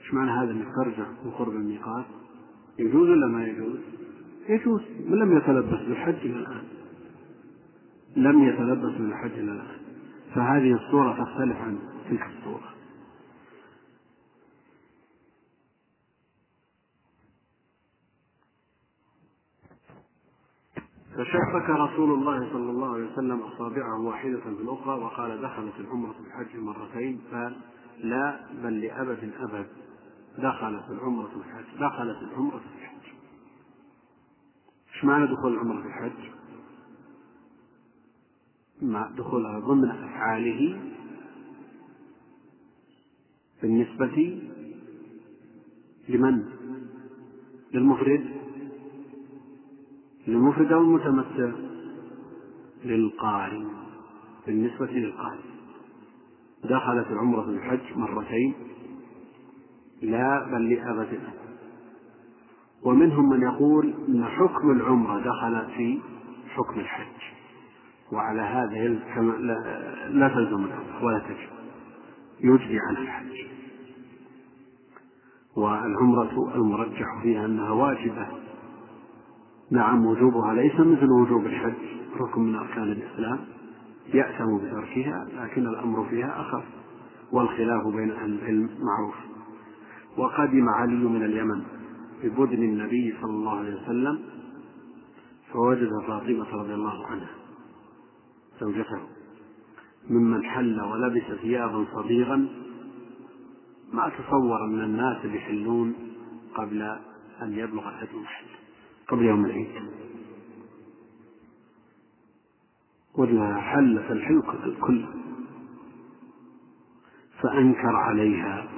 إيش معنى هذا إنك ترجع من قرب الميقات؟ يجوز ولا ما يجوز؟ يجوز من لم يتلبس بالحج إلى الآن. لم يتلبس بالحج إلى الآن. فهذه الصورة تختلف عن تلك الصورة. فشبك رسول الله صلى الله عليه وسلم أصابعه واحدة بالأخرى وقال دخلت العمرة في الحج مرتين. قال لا بل لأبد أبد دخلت العمرة في الحج دخلت العمرة في الحج. إيش معنى دخول العمرة في الحج؟ مع دخولها ضمن أفعاله بالنسبة لمن؟ للمفرد. للمفرد أو المتمتع؟ للقارن بالنسبة للقارن دخلت العمرة في الحج مرتين. لا بل لأبد. ومنهم من يقول إن حكم العمرة دخل في حكم الحج. وعلى هذا لا تلزم العمرة ولا تجب. يجزي عن الحج. والعمرة المرجح فيها أنها واجبة. نعم وجوبها ليس مثل وجوب الحج. ركن من أركان الإسلام يأثم بتركها لكن الأمر فيها أخف. والخلاف بين أهل العلم معروف. وقدم علي من اليمن ببدن النبي صلى الله عليه وسلم فوجد فاطمة رضي الله عنها زوجته ممن حل ولبس ثيابا صديغا ما تصور أن الناس يحلون قبل أن يبلغ الهدي محله قبل يوم العيد. وجهها حل فالحلق الكل فأنكر عليها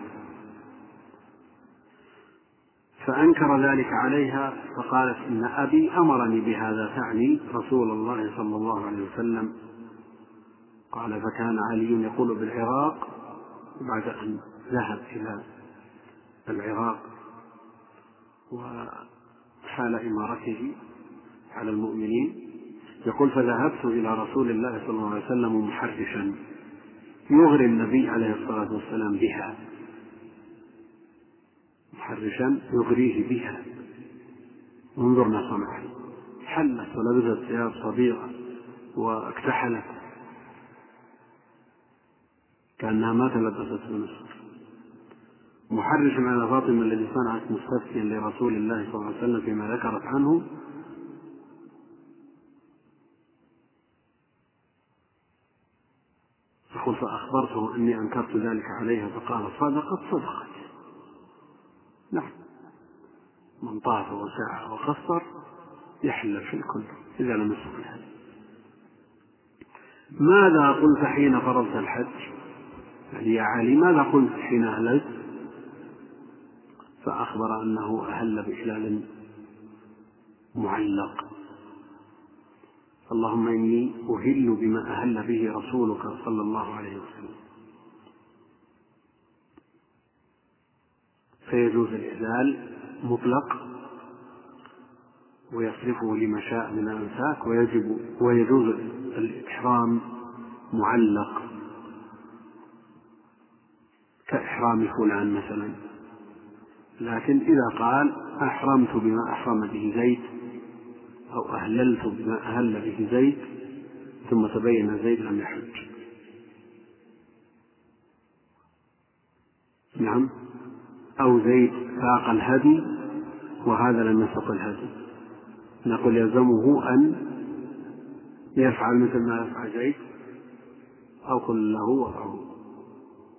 فأنكر ذلك عليها فقالت إن أبي أمرني بهذا تعني رسول الله صلى الله عليه وسلم. قال فكان علي يقول بالعراق بعد أن ذهب إلى العراق حال إمارته على المؤمنين. يقول فذهبت إلى رسول الله صلى الله عليه وسلم محرشا يغري النبي عليه الصلاة والسلام بها. محرشا يغريه بها. انظر ما صنعت. حلت ولبست ثياب صبيغة واكتحلت. كأنها ما تلبست بنصر محرش على فاطمة الذي صنعت مستفتيا لرسول الله صلى الله عليه وسلم فيما ذكرت عنه. يقول فأخبرته أني أنكرت ذلك عليها فقال صدقت صدقت. نعم. من طاف وسعى وقصر يحل في الكل إذا لم يصل الحج. ماذا قلت حين فرضت الحج؟ يعني يا علي ماذا قلت حين أهللت؟ فأخبر أنه أهل بإحلال معلق. اللهم إني أهل بما أهل به رسولك صلى الله عليه وسلم. فيجوز الإهلال مطلق ويصرفه لما شاء من الأمساك ويجب ويجوز الإحرام معلق كإحرام فلان مثلا. لكن إذا قال أحرمت بما أحرم به زيد أو أهللت بما أهل به زيد ثم تبين زيد لم يحج. نعم؟ أو زيد ساق الهدي وهذا لم يسق الهدي. نقول يلزمه أن يفعل مثل ما يفعل زيد أو كل له وضعه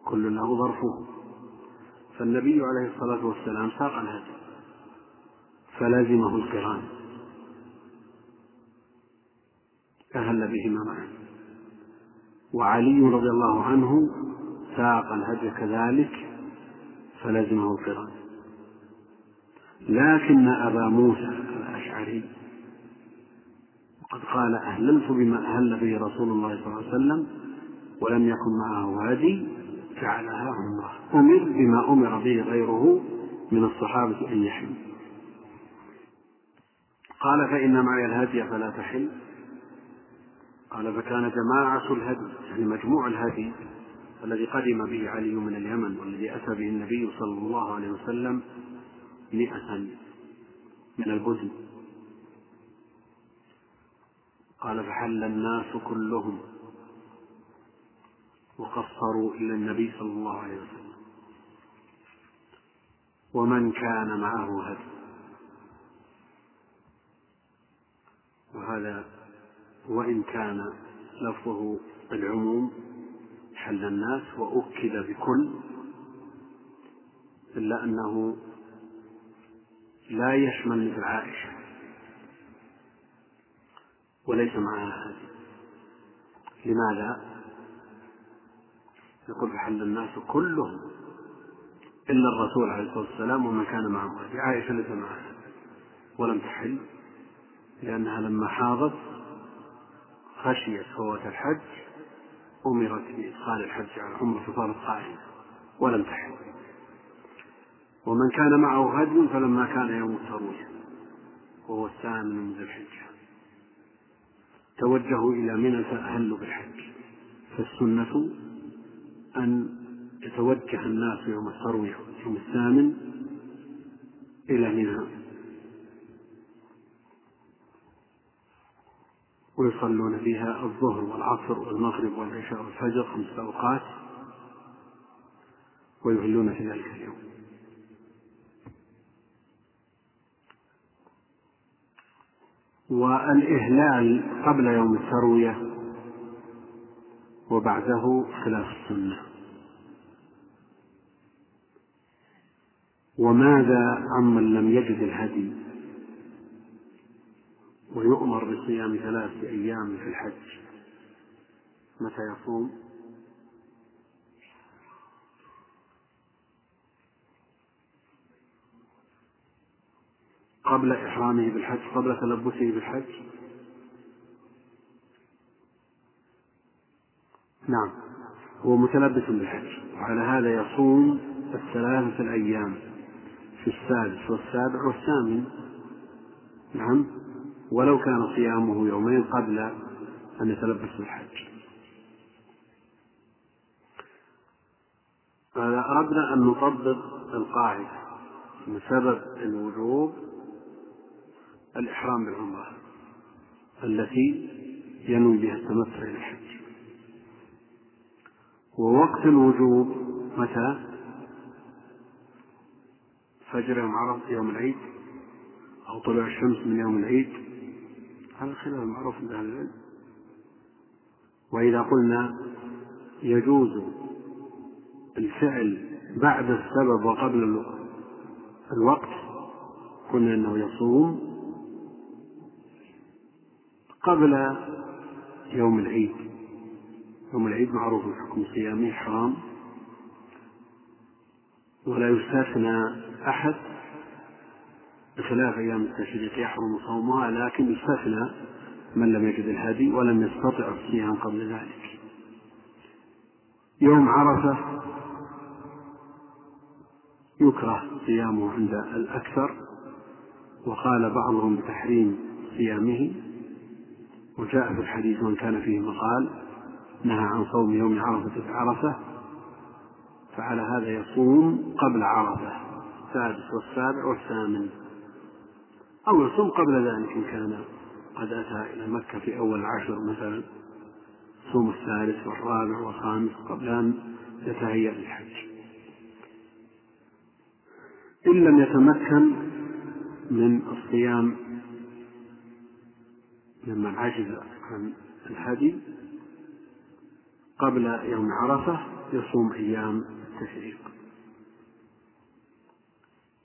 كل له ظرفه. فالنبي عليه الصلاة والسلام ساق الهدي فلزمه القران. أهل بهما معا. وعلي رضي الله عنه ساق الهدي كذلك فلزمه القران لكن أبا موسى الأشعري وقد قال أهللت بما أهل به رسول الله صلى الله عليه وسلم ولم يكن معه هدي جعلها عمرة. أمر بما أمر به غيره من الصحابة أن يحل. قال فإن معي الهدي فلا تحل. قال فكان جماعة الهدي يعني مجموع الهدي. الذي قدم به علي من اليمن والذي أتى به النبي صلى الله عليه وسلم مئة من البدن. قال فحل الناس كلهم وقصروا إلى النبي صلى الله عليه وسلم. ومن كان معه هدي. وهذا وإن كان لفظه العموم حل الناس وأكد بكل إلا أنه لا يشمل مثل عائشة. وليس معها هدي لماذا؟ يقول فحل الناس كلهم إلا الرسول عليه الصلاة والسلام ومن كان معه. هدي عائشة ليس معها. ولم تحل لأنها لما حاضت خشيت فوات الحج أمرت بإدخال الحج على العمرة فصارت قائمة ولم تحل ومن كان معه هدي فلما كان يوم التروية وهو الثامن من ذي الحجة. توجهوا إلى منى فأهلوا بالحج. فالسنة أن يتوجه الناس يوم التروية يوم الثامن إلى منى. ويصلون فيها الظهر والعصر والمغرب والعشاء والفجر خمسة أوقات ويهلون في ذلك اليوم. والإهلال قبل يوم التروية وبعده خلاف السنة. وماذا عمن لم يجد الهدي؟ ويؤمر بصيام ثلاثة أيام في الحج. متى يصوم؟ قبل إحرامه بالحج قبل تلبسه بالحج؟ نعم هو متلبس بالحج وعلى هذا يصوم الثلاثة الأيام في السادس والسابع والثامن. نعم. ولو كان صيامه يومين قبل أن يتلبس بالحج أردنا أن نطبق القاعدة من سبب الوجوب الإحرام بالعمرة التي ينوي بها التمتع إلى الحج ووقت الوجوب متى؟ فجر يوم عرفة يوم العيد أو طلوع الشمس من يوم العيد هذا خلاف معروف عند أهل العلم. وإذا قلنا يجوز الفعل بعد السبب وقبل الوقت قلنا أنه يصوم قبل يوم العيد. يوم العيد معروف حكم صيامه حرام. ولا يستثنى أحد بخلاف أيام التشريق يحرم صومها لكن يستثنى من لم يجد الهدي ولم يستطع الصيام قبل ذلك. يوم عرفة يكره صيامه عند الأكثر وقال بعضهم بتحريم صيامه وجاء في الحديث من كان فيه مقال نهى عن صوم يوم عرفة بعرفة فعلى هذا يصوم قبل عرفة السادس والسابع والثامن. أو يصوم قبل ذلك إن كان قد أتى إلى مكة في أول العشر مثلا. صوم الثالث والرابع والخامس قبل أن يتهيأ للحج. إن لم يتمكن من الصيام ممن عجز عن الهدي قبل يوم عرفة يصوم أيام التشريق.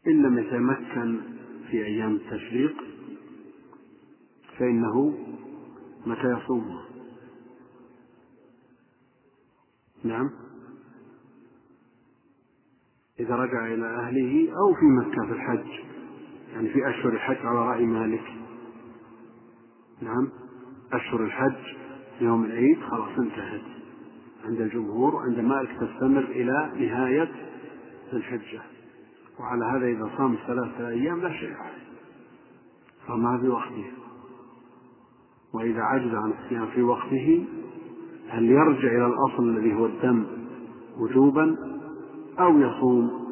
إن لم يتمكن في أيام التشريق فإنه متى يصومها نعم. إذا رجع إلى أهله أو في مكة في الحج يعني في أشهر الحج على رأي مالك. نعم. أشهر الحج يوم العيد خلاص انتهت. عند الجمهور وعند مالك تستمر إلى نهاية الحجة. وعلى هذا إذا صام ثلاثة أيام لا شيء عليه. صامها في وقتها وإذا عجز عن الصيام في وقته هل يرجع إلى الأصل الذي هو الدم وجوبا أو يصوم؟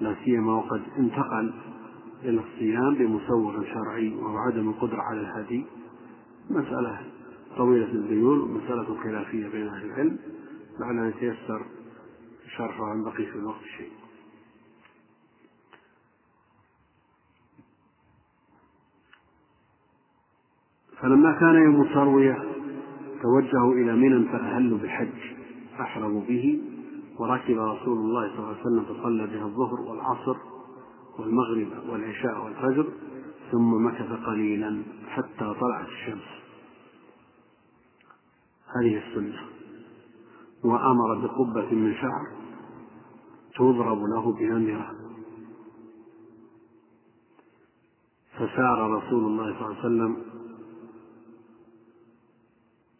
لا سيما وقد انتقل إلى الصيام بمسوغ شرعي وهو عدم القدرة على الهدي. مسألة طويلة الذيول مسألة خلافية بين أهل العلم. لعل يتيسر شرحها عن بقية الوقت شيء. فلما كان يوم التروية توجهوا إلى منى فأهلوا بالحج أحرموا به وركب رسول الله صلى الله عليه وسلم فصلى بها الظهر والعصر والمغرب والعشاء والفجر ثم مكث قليلا حتى طلعت الشمس. هذه السنة. وأمر بقبة من شعر تضرب له بنمرة فسار رسول الله صلى الله عليه وسلم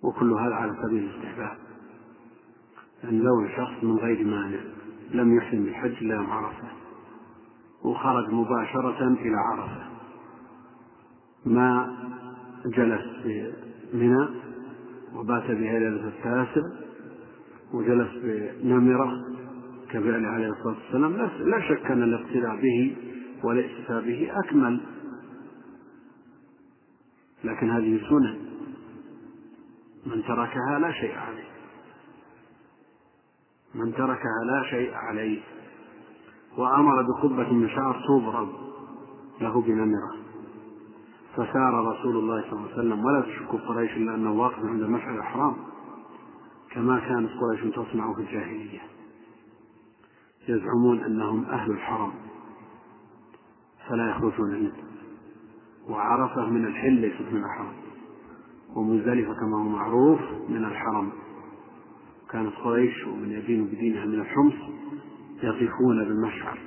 وكل هذا على سبيل الاستحباب. أن لو شخص من غير مانع لم يحرم بالحج إلا يوم عرفة وخرج مباشرة إلى عرفة. ما جلس في منى وبات بها ليلة التاسع وجلس بنمرة كفعل عليه الصلاة والسلام لا شك أن الاقتداء به والاقتفاء به أكمل. لكن هذه سنن من تركها لا شيء عليه. من تركها لا شيء عليه. وأمر بقبة من شعر تضرب له بنمرة. فسار رسول الله صلى الله عليه وسلم ولا تشك قريش إلا أنه واقف عند مشعر الحرام كما كانت قريش تصنع في الجاهلية. يزعمون أنهم أهل الحرم. فلا يخرجون منه. وعرفة من الحل ليست من الحرم ومزدلفة كما هو معروف من الحرم. كانت قريش ومن يدين بدينها من الحمص يقفون بالمشعر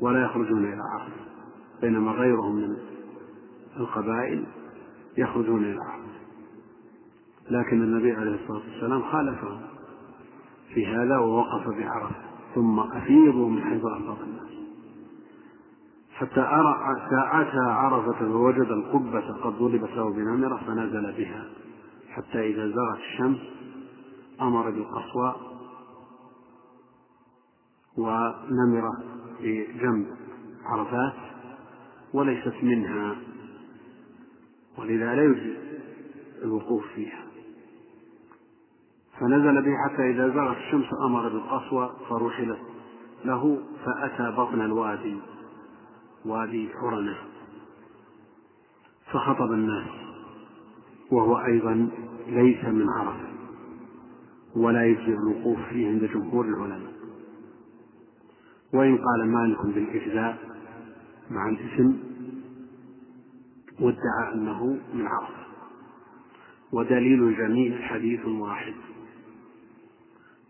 ولا يخرجون إلى عرفة بينما غيرهم من القبائل يخرجون إلى عرفة لكن النبي عليه الصلاة والسلام خالفهم في هذا ووقف بعرفة ثم أفيضوا من حيث أفاض الناس. حتى أرى ساعتها عرفة فوجد القبة قد ضربت له بنمرة فنزل بها. حتى إذا زغت الشمس أمر بالقصواء ونمرة بجنب عرفات وليست منها ولذا لا يجزي الوقوف فيها. فنزل به حتى إذا زغت الشمس أمر بالقصوى فرحلت له فأتى بطن الوادي. وادي عرنة فخطب الناس وهو أيضا ليس من عرفة ولا يجزئ الوقوف فيه عند جمهور العلماء. وإن قال مالك بالإجزاء مع الاسم وادعى أنه من عرفة ودليل الجميع حديث واحد.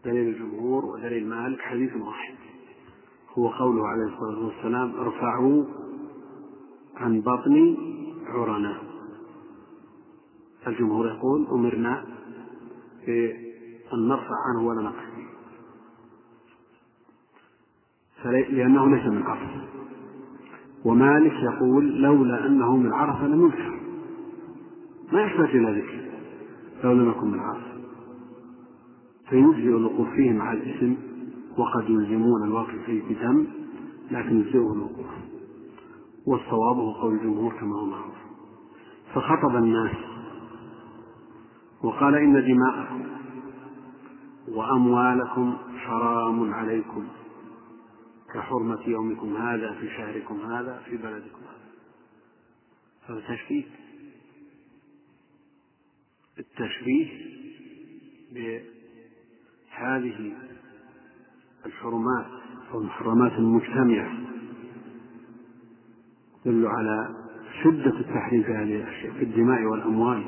دليل الجمهور ودليل مالك حديث واحد. هو قوله عليه الصلاة والسلام ارفعوا عن بطن عرنة الجمهور يقول أمرنا بأن نرفع عنه ولا نقف. لأنه ليس من عرفة ومالك يقول لولا أنه من عرفة لم ينكر ما يحتاج إلى ذكر. لو لم يكن من عرفة. فيجزئ الوقوف فيه مع الاسم وقد يلزمون الواقف فيه بدم لكن يجزئه الوقوف والصواب هو قول الجمهور كما هو معروف. فخطب الناس وقال إن دماءكم وأموالكم حرام عليكم كحرمة يومكم هذا في شهركم هذا في بلدكم هذا. هذا تشبيه. التشبيه بهذه الحرمات والمحرمات المجتمعة يدل على شدة التحريم في الدماء والأموال.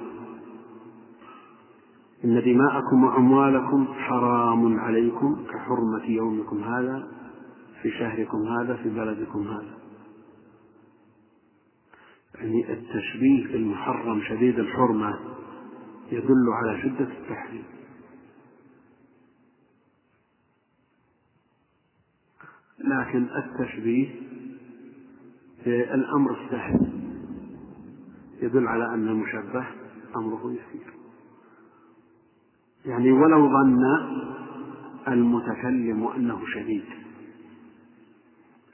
إن دماءكم وأموالكم حرام عليكم كحرمة يومكم هذا في شهركم هذا في بلدكم هذا. يعني التشبيه بالمحرم شديد الحرمة يدل على شدة التحريم. لكن التشبيه في الأمر السهل. يدل على أن المشبه أمره يسير. يعني ولو ظن المتكلم أنه شديد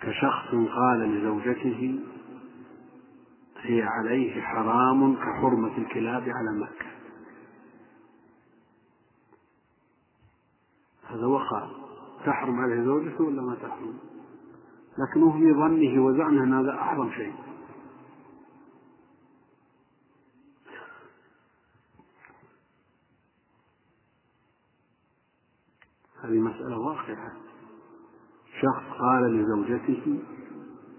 كشخص قال لزوجته هي عليه حرام كحرمة الكلاب على مكة هذا وقع تحرم عليه زوجته ولا ما تحرم؟ لكنه في ظنه وزعمه أن هذا أحرم شيء. هذه مسألة واقعة. شخص قال لزوجته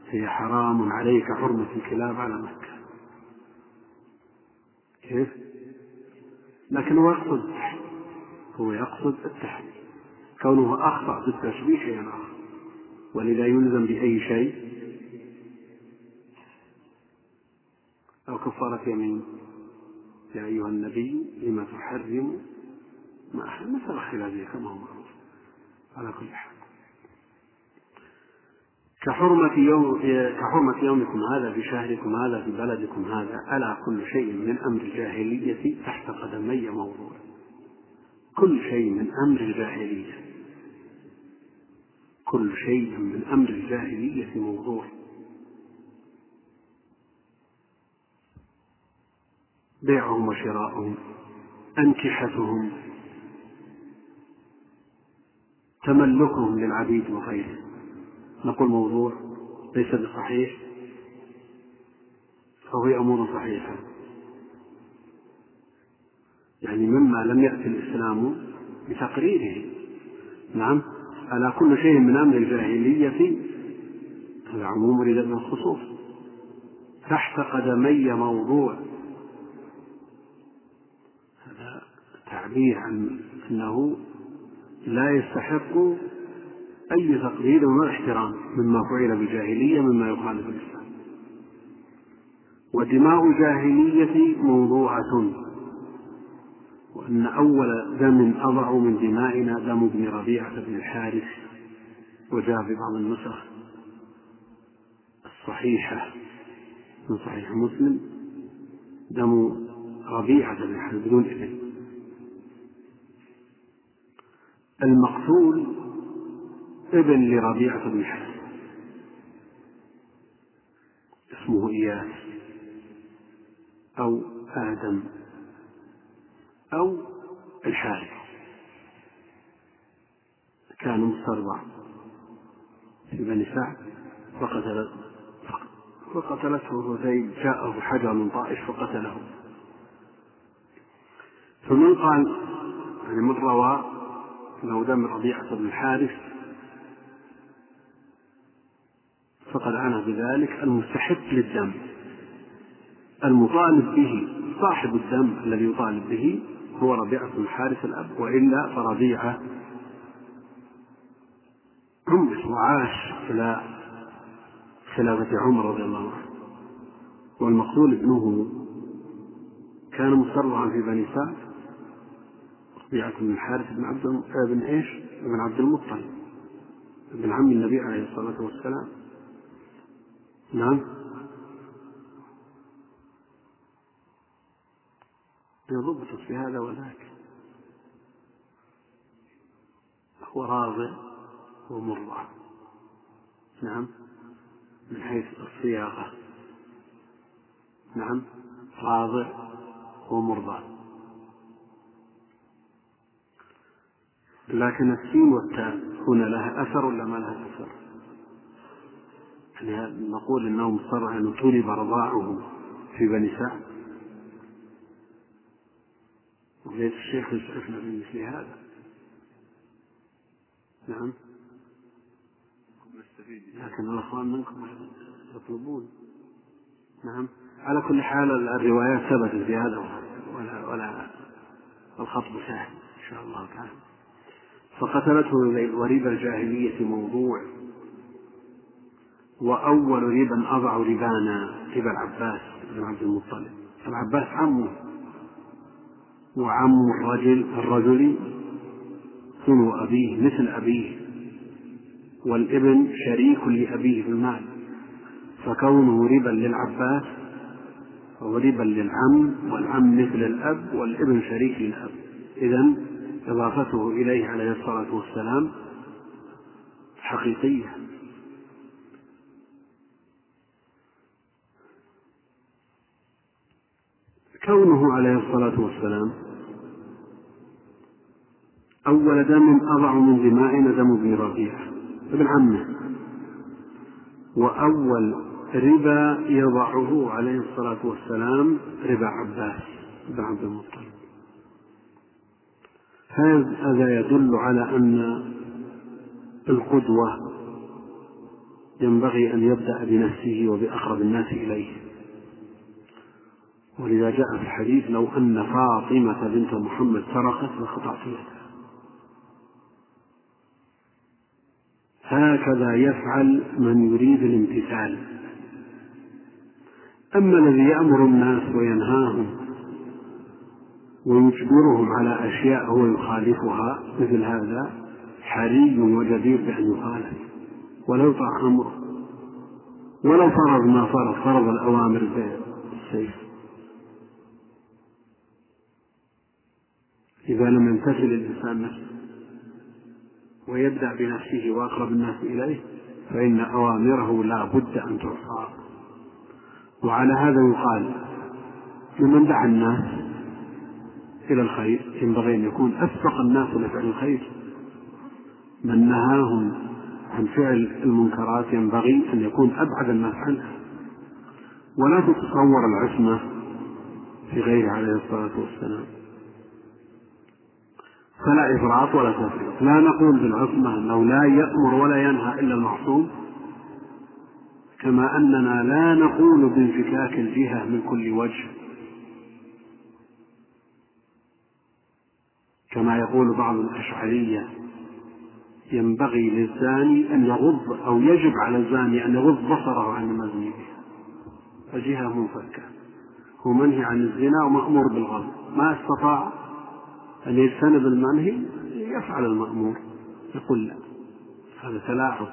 هي حرام عليك حرمة الكلاب على مكة. كيف؟ لكن هو يقصد هو يقصد التحريم. كونه أخطأ في التشبيه شيء آخر ولذا يلزم بأي شيء؟ أو كفارة يمين. يا أيها النبي لما تحرم ما أحل مسألة خلافية كما هو معروف. على كل حال. كحرمة يوم كحرمة يومكم هذا في شهركم هذا في بلدكم هذا ألا كل شيء من أمر الجاهلية تحت قدمي موضوع. كل شيء من أمر الجاهلية. كل شيء من أمر الجاهلية موضوع. بيعهم وشراؤهم أنكحتهم تملكهم للعبيد وغيره. نقول موضوع ليس بصحيح فهو أمور صحيحة. يعني مما لم يأتي الإسلام بتقريره. نعم؟ على كل شيء من أمر الجاهلية العموم من الخصوص. تحت قدمي موضوع. هذا تعبير عن أنه لا يستحق أي تقدير ولا احترام مما فعل بالجاهلية مما يخالف الإسلام. ودماء الجاهلية موضوعة. وأن أول دم أضع من دمائنا دم ابن ربيعة بن الحارث وجاء في بعض النسخ الصحيحة من صحيح مسلم دم ربيعة بن الحارث بدون ابن المقتول ابن لربيعة بن الحارث. اسمه إياس أو آدم. أو الحارث. كان مسترضع في بني سعد فقتل فقتلته هذيل جاءه حجر من طائف فقتله. فمن قال يعني من روى أنه دم ربيعة بن الحارث فقد عنى بذلك المستحق للدم. المطالب به صاحب الدم الذي يطالب به هو ربيعة بن الحارث الأب وإلا فربيعة عمر وعاش إلى خلافة عمر رضي الله عنه. والمقتول ابنه كان مسترضعا في بني سعد ربيعة بن الحارث بن عبد بن إيش؟ بن عبد المطلب ابن عم النبي عليه الصلاة والسلام. نعم. يضبط في هذا وذاك. هو راضع ومرضع نعم. من حيث الصياغة. نعم. راضع ومرضع لكن السين والتاء هنا لها أثر ولا ما لها أثر؟ يعني نقول إنه مصر أن طلب رضاعه في بني سعد وليس الشيخ يسعفنا بمثل هذا. نعم. لكن الأخوان منكم يطلبون. نعم. على كل حال الروايات ثبتت في هذا ولا ولا الخطب سهل إن شاء الله تعالى. فقتلته وريب الجاهلية موضوع. وأول ربا أضع ربانا ربا العباس بن عبد المطلب. العباس عمه. وعم الرجل الرجل ثنو أبيه مثل أبيه. والابن شريك لأبيه في المال. فكونه ربا للعباس فهو ربا للعم والعم مثل الأب والابن شريك للأب. إذا إضافته إليه عليه الصلاة والسلام حقيقية. كونه عليه الصلاة والسلام أول دم أضع من دمائنا دم ابن ربيعة ابن عمه. وأول ربا يضعه عليه الصلاة والسلام ربا عباس بن عبد المطلب. هذا يدل على أن القدوة ينبغي أن يبدأ بنفسه وبأقرب الناس إليه. ولذا جاء في الحديث لو أن فاطمة بنت محمد سرقت لقطعت يدها هكذا يفعل من يريد الامتثال. أما الذي يأمر الناس وينهاهم ويجبرهم على أشياء هو يخالفها مثل هذا حري وجدير بأن يخالف. ولا يطاع أمره. ولو فرض ما فرض فرض الأوامر بالسيف. إذا لم يمتثل الإنسان نفسه ويبدأ بنفسه وأقرب الناس إليه فإن أوامره لا بد أن تعصى. وعلى هذا يقال لمن دعا الناس إلى الخير ينبغي أن يكون أسبق الناس لفعل الخير. من نهاهم عن فعل المنكرات ينبغي أن يكون أبعد الناس عنها. ولا تتصور العصمة في غيره عليه الصلاة والسلام. فلا إفراط ولا تفريط لا نقول بالعصمة أنه لا يأمر ولا ينهى إلا المعصوم كما أننا لا نقول بانفكاك الجهة من كل وجه. كما يقول بعض الأشعرية ينبغي للزاني أن يغض أو يجب على الزاني أن يغض بصره عن المزني به فجهة منفكة. هو منهي عن الزنا ومأمور بالغض ما استطاع أن يجتنب المنهي يفعل المأمور يقول لا هذا تلاعب.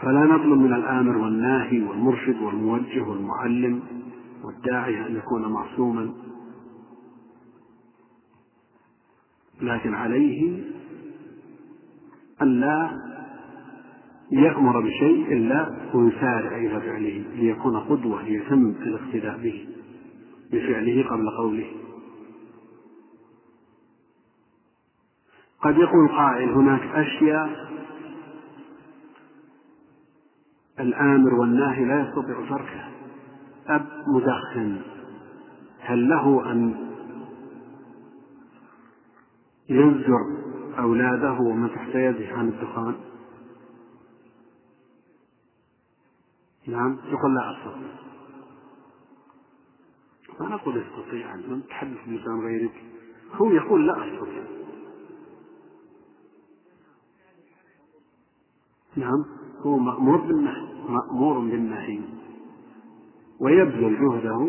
فلا نطلب من الآمر والناهي والمرشد والموجه والمعلم والداعية أن يكون معصوما. لكن عليه أن لا يأمر بشيء إلا ويسارع إلى فعله ليكون قدوة ليتم الاقتداء به. بفعله قبل قوله. قد يقول قائل هناك أشياء الآمر والناهي لا يستطيع تركها. أب مدخن هل له أن يزجر أولاده ومن تحت يده عن الدخان؟ نعم يقول لا أستطيع ما نقول يستطيع أن تحدث بلسان غيرك. هو يقول لا أستطيع نعم هو مأمور بالنهي مأمور بالنهي. ويبذل جهده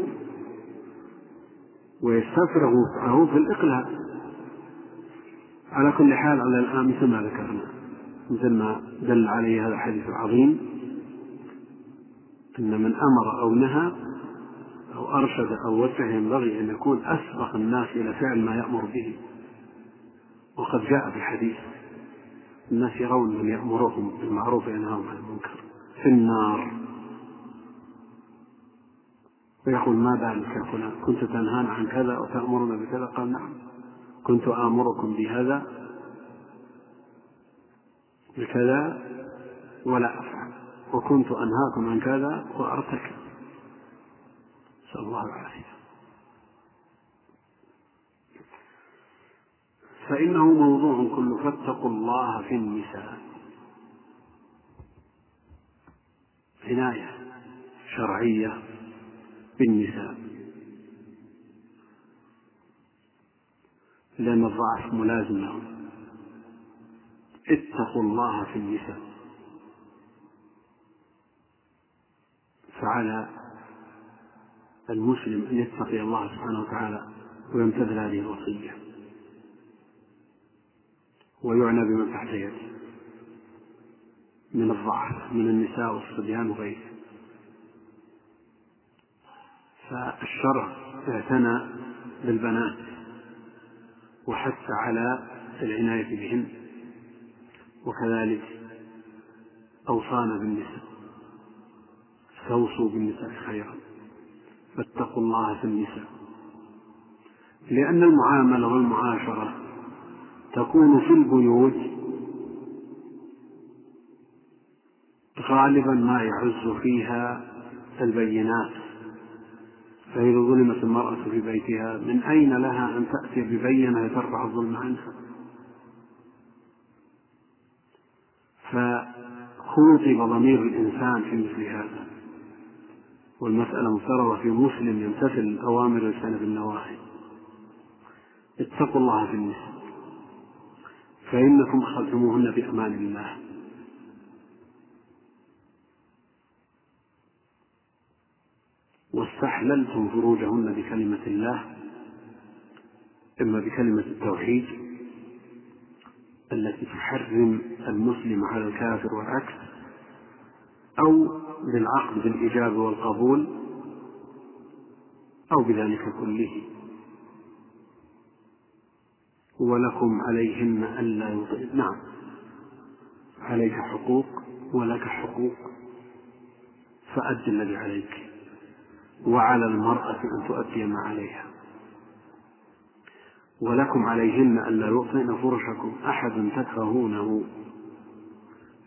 ويستفرغ وسعه في الإقلاع. على كل حال على الآن مثل ما ذكرنا مثل ما دل عليه هذا الحديث العظيم أن من أمر أو نهى أو أرشد أو وجه ينبغي أن يكون أسبق الناس إلى فعل ما يأمر به. وقد جاء في الحديث الناس يرون من يأمرهم بالمعروف وينهاهم عن المنكر في النار. ويقول ما بالك يا فلان؟ كنت تنهانا عن كذا وتأمرنا بكذا؟ قال نعم. كنت آمركم بهذا بكذا ولا أفعل. وكنت أنهاكم عن كذا وأرتكب. نسأل الله العافية فإنه موضوع كله فاتقوا الله في النساء. عناية شرعية بالنساء. لأن الضعف ملازم لهم. اتقوا الله في النساء. فعلى المسلم أن يتقي الله سبحانه وتعالى ويمتثل هذه الوصية. ويعنى بمن تحت يده. من الضعف من النساء والصبيان وغيره. فالشرع اعتنى بالبنات وحث على العناية بهن. وكذلك أوصانا بالنساء استوصوا بالنساء خيرا. فاتقوا الله في النساء لأن المعاملة والمعاشرة تكون في البيوت غالبا ما يعز فيها البينات. فإذا ظلمت المرأة في بيتها من أين لها أن تأتي ببينة ترفع الظلم عنها؟ فخوطب ضمير الإنسان في مثل هذا. والمسألة مفترضة في مسلم يمتثل الأوامر ويجتنب النواهي اتقوا الله في النساء فإنكم أخذتموهن بأمان الله. واستحللتم فروجهن بكلمة الله إما بكلمة التوحيد التي تحرم المسلم على الكافر والعكس. أو بالعقد بالإجابة والقبول أو بذلك كله. ولكم عليهن ألا يطيع. نعم. عليك حقوق ولك حقوق. فأد الذي عليك. وعلى المرأة أن تؤدي ما عليها. ولكم عليهن ألا يعطين فرشكم. أحد تكرهونه.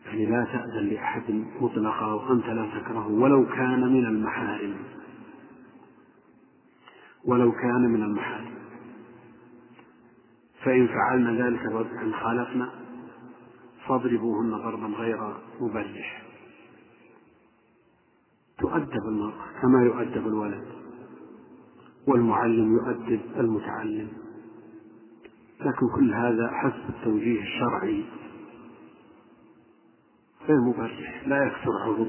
يعني لا تأذن لأحد مطلقا وأنت لا تكرهه ولو كان من المحارم. ولو كان من المحارم. فإن فعلنا ذلك إن خالفنا فاضربوهن ضربا غير مبرح. تؤدب المرأة كما يؤدب الولد والمعلم يؤدب المتعلم. لكن كل هذا حسب التوجيه الشرعي. غير مبرح لا يكسر عضو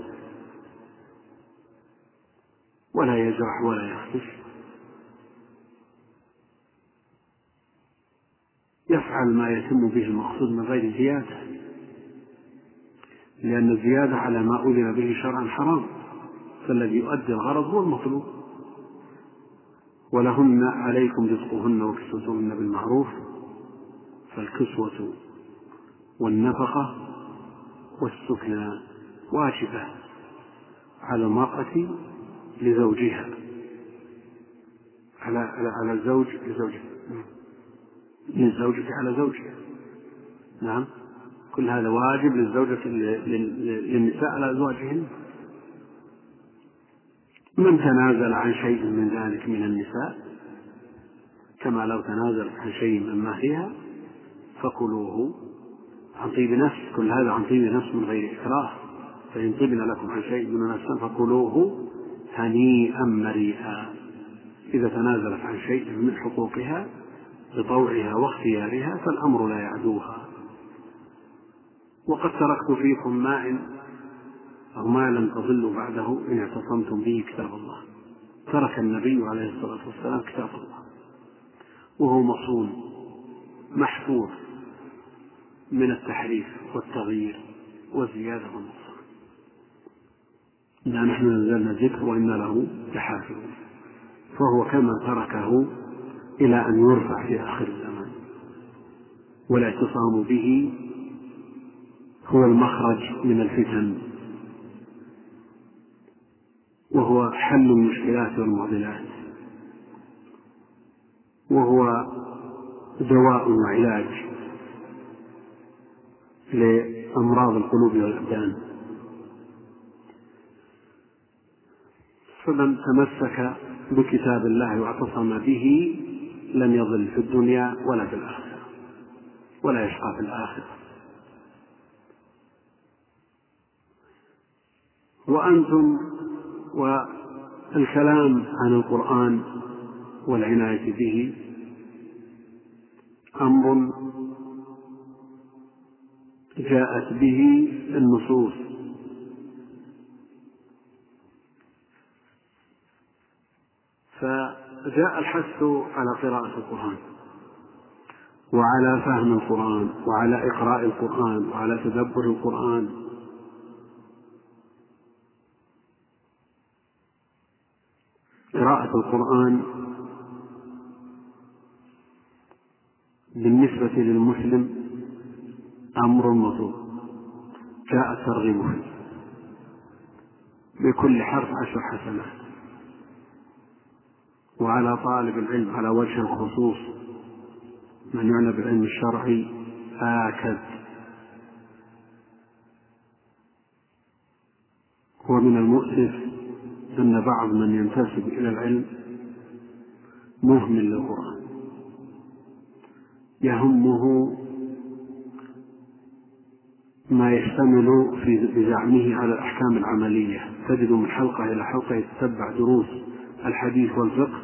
ولا يجرح ولا يخدش يفعل ما يتم به المقصود من غير زيادة. لأن الزيادة على ما أذن به شرعا حرام. فالذي يؤدي الغرض هو المطلوب. ولهن عليكم رزقهن وكسوتهن بالمعروف. فالكسوة والنفقة والسكنى واجبة على المرأة لزوجها. على على على الزوج لزوجها. للزوجة على زوجها. نعم. كل هذا واجب للزوجة للنساء على أزواجهن من تنازل عن شيء من ذلك من النساء؟ كما لو تنازلت عن شيء من مهرها فكلوه عن طيب نفس كل هذا عن طيب نفس من غير إكراه. فإن طبن لكم عن شيء من نفس فكلوه هنيئا مريئا. إذا تنازلت عن شيء من حقوقها بطوعها واختيارها فالأمر لا يعدوها. وقد تركت فيكم ما إن أو ما لم تضلوا بعده إن اعتصمتم به كتاب الله. ترك النبي عليه الصلاة والسلام كتاب الله. وهو مصون محفوظ. من التحريف والتغيير والزيادة والنقصان. إنا نحن نزلنا الذكر وإنا له لحافظون. فهو كما تركه إلى أن يرفع في آخر الزمان. والاعتصام به هو المخرج من الفتن. وهو حل المشكلات والمعضلات. وهو دواء وعلاج لأمراض القلوب والأبدان. فمن تمسك بكتاب الله واعتصم به لم يضل في الدنيا ولا في الآخرة ولا يشقى في الآخرة. وأنتم والكلام عن القرآن والعناية به أمر جاءت به النصوص. فجاء الحث على قراءة القرآن وعلى فهم القرآن وعلى إقراء القرآن وعلى تدبر القرآن. قراءة القرآن بالنسبة للمسلم أمر مطلوب جاء الترغيب فيه بكل حرف عشر حسنات. وعلى طالب العلم على وجه الخصوص من يعنى بالعلم الشرعي آكد. ومن المؤسف أن بعض من ينتسب إلى العلم مهمل للقرآن. يهمه ما يشتمل في بزعمه على الأحكام العملية. تجد من حلقة إلى حلقة يتتبع دروس الحديث والفقه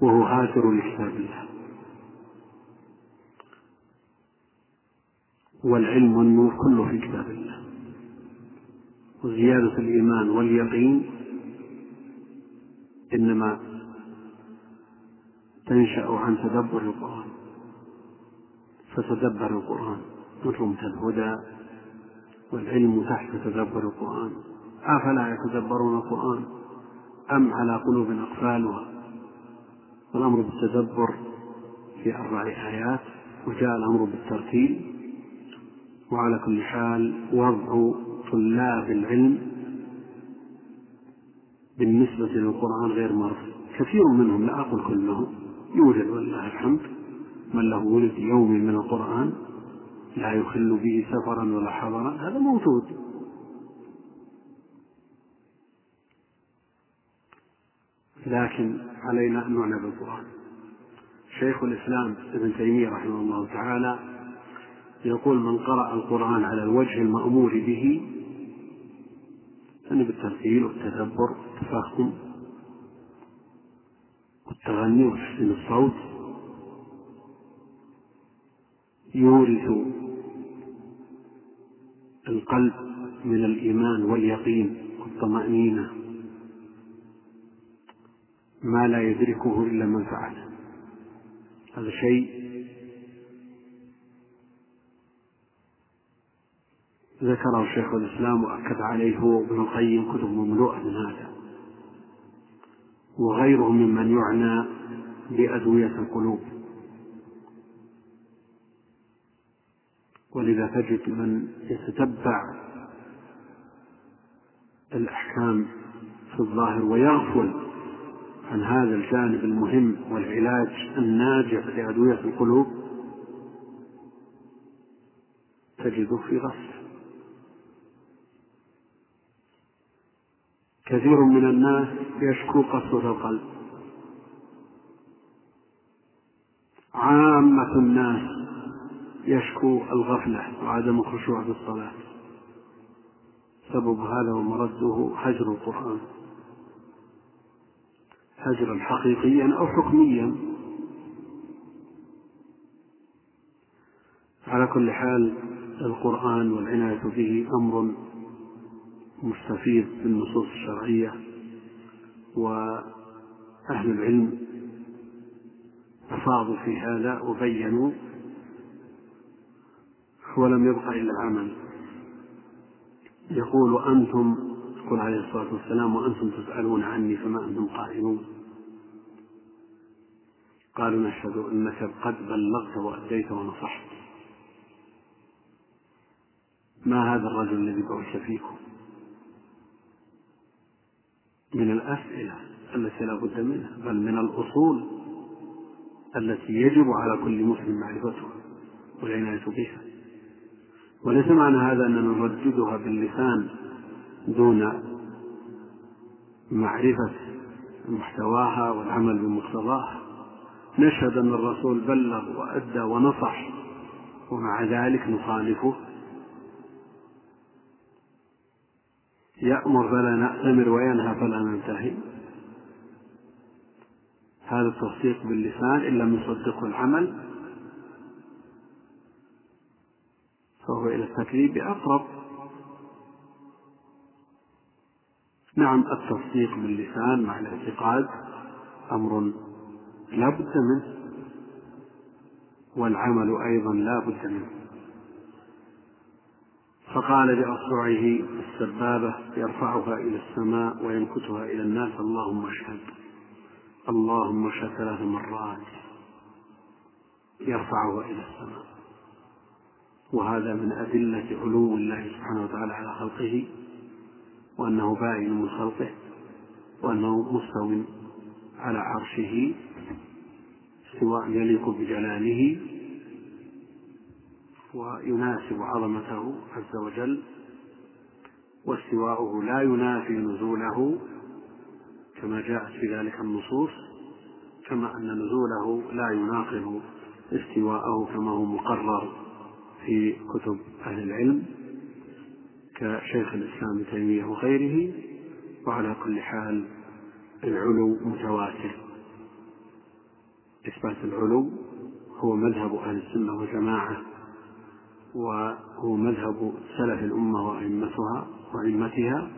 وهو هاتر لكتاب الله والعلم والنور كله في كتاب الله. وزيادة الإيمان واليقين إنما تنشأ عن تدبر القرآن. فتدبر القرآن. رمت الهدى والعلم تحت تدبر القرآن. أفلا يتدبرون القرآن أم على قلوب أقفالها؟ الأمر بالتدبر في أربع آيات وجاء الأمر بالترتيل وعلى كل حال وضع طلاب العلم بالنسبة للقرآن غير مرفوض. كثير منهم لا أقول كلهم يوجد ولله الحمد من له ولد يومي من القرآن. لا يخل به سفرا ولا حضرا. هذا موجود. لكن علينا أن نعنى بالقرآن شيخ الإسلام ابن تيمية رحمه الله تعالى يقول من قرأ القرآن على الوجه المأمور به يعني بالترتيل والتدبر والتفهم والتغني وتحسين الصوت يورث القلب من الإيمان واليقين والطمأنينة. ما لا يدركه إلا من فعله. هذا شيء ذكره شيخ الإسلام وأكد عليه هو ابن القيم كتب مملوءة من هذا. وغيره ممن يعنى بأدوية القلوب. ولذا تجد من يتتبع الأحكام في الظاهر ويغفل عن هذا الجانب المهم والعلاج الناجع لأدوية القلوب تجده في غفلة كثير من الناس يشكو قسوة القلب. عامة الناس يشكو الغفلة وعدم الخشوع في الصلاة سبب هذا ومرده هجر القرآن. هجرا حقيقيا أو حكميا. على كل حال القرآن والعناية به أمر مستفيض بالنصوص الشرعية وأهل العلم أفاضوا في هذا وبينوا ولم يبق إلا العمل يقول أنتم يقول عليه الصلاة والسلام وأنتم تسألون عني فما أنتم قائلون؟ قالوا نشهد أنك قد بلغت وأديت ونصحت. ما هذا الرجل الذي بعث فيكم؟ من الأسئلة التي لا بد منها بل من الأصول التي يجب على كل مسلم معرفتها والعناية بها وليس معنى هذا أننا نرددها باللسان دون معرفة محتواها والعمل بمقتضاها. نشهد أن الرسول بلغ وأدى ونصح ومع ذلك نخالفه. يأمر فلا نأتمر وينهى فلا ننتهي. هذا التصديق باللسان إن لم يصدقه العمل فهو إلى التكذيب أقرب نعم التصديق باللسان مع الاعتقاد أمر لا بد منه والعمل أيضا لا بد منه. فقال بأصبعه السبابة يرفعها إلى السماء وينكتها إلى الناس اللهم اشهد اللهم اشهد ثلاث مرات يرفعها إلى السماء. وهذا من أدلة علو الله سبحانه وتعالى على خلقه وأنه باين من خلقه وأنه مستو على عرشه استواء يليق بجلاله ويناسب عظمته عز وجل واستواؤه لا ينافي نزوله كما جاءت في ذلك النصوص كما أن نزوله لا يناقض استواءه كما هو مقرر. في كتب أهل العلم كشيخ الإسلام ابن تيمية وغيره وعلى كل حال العلو متواتر. إثبات العلو هو مذهب أهل السنة والجماعة وهو مذهب سلف الأمة وأئمتها وأئمتها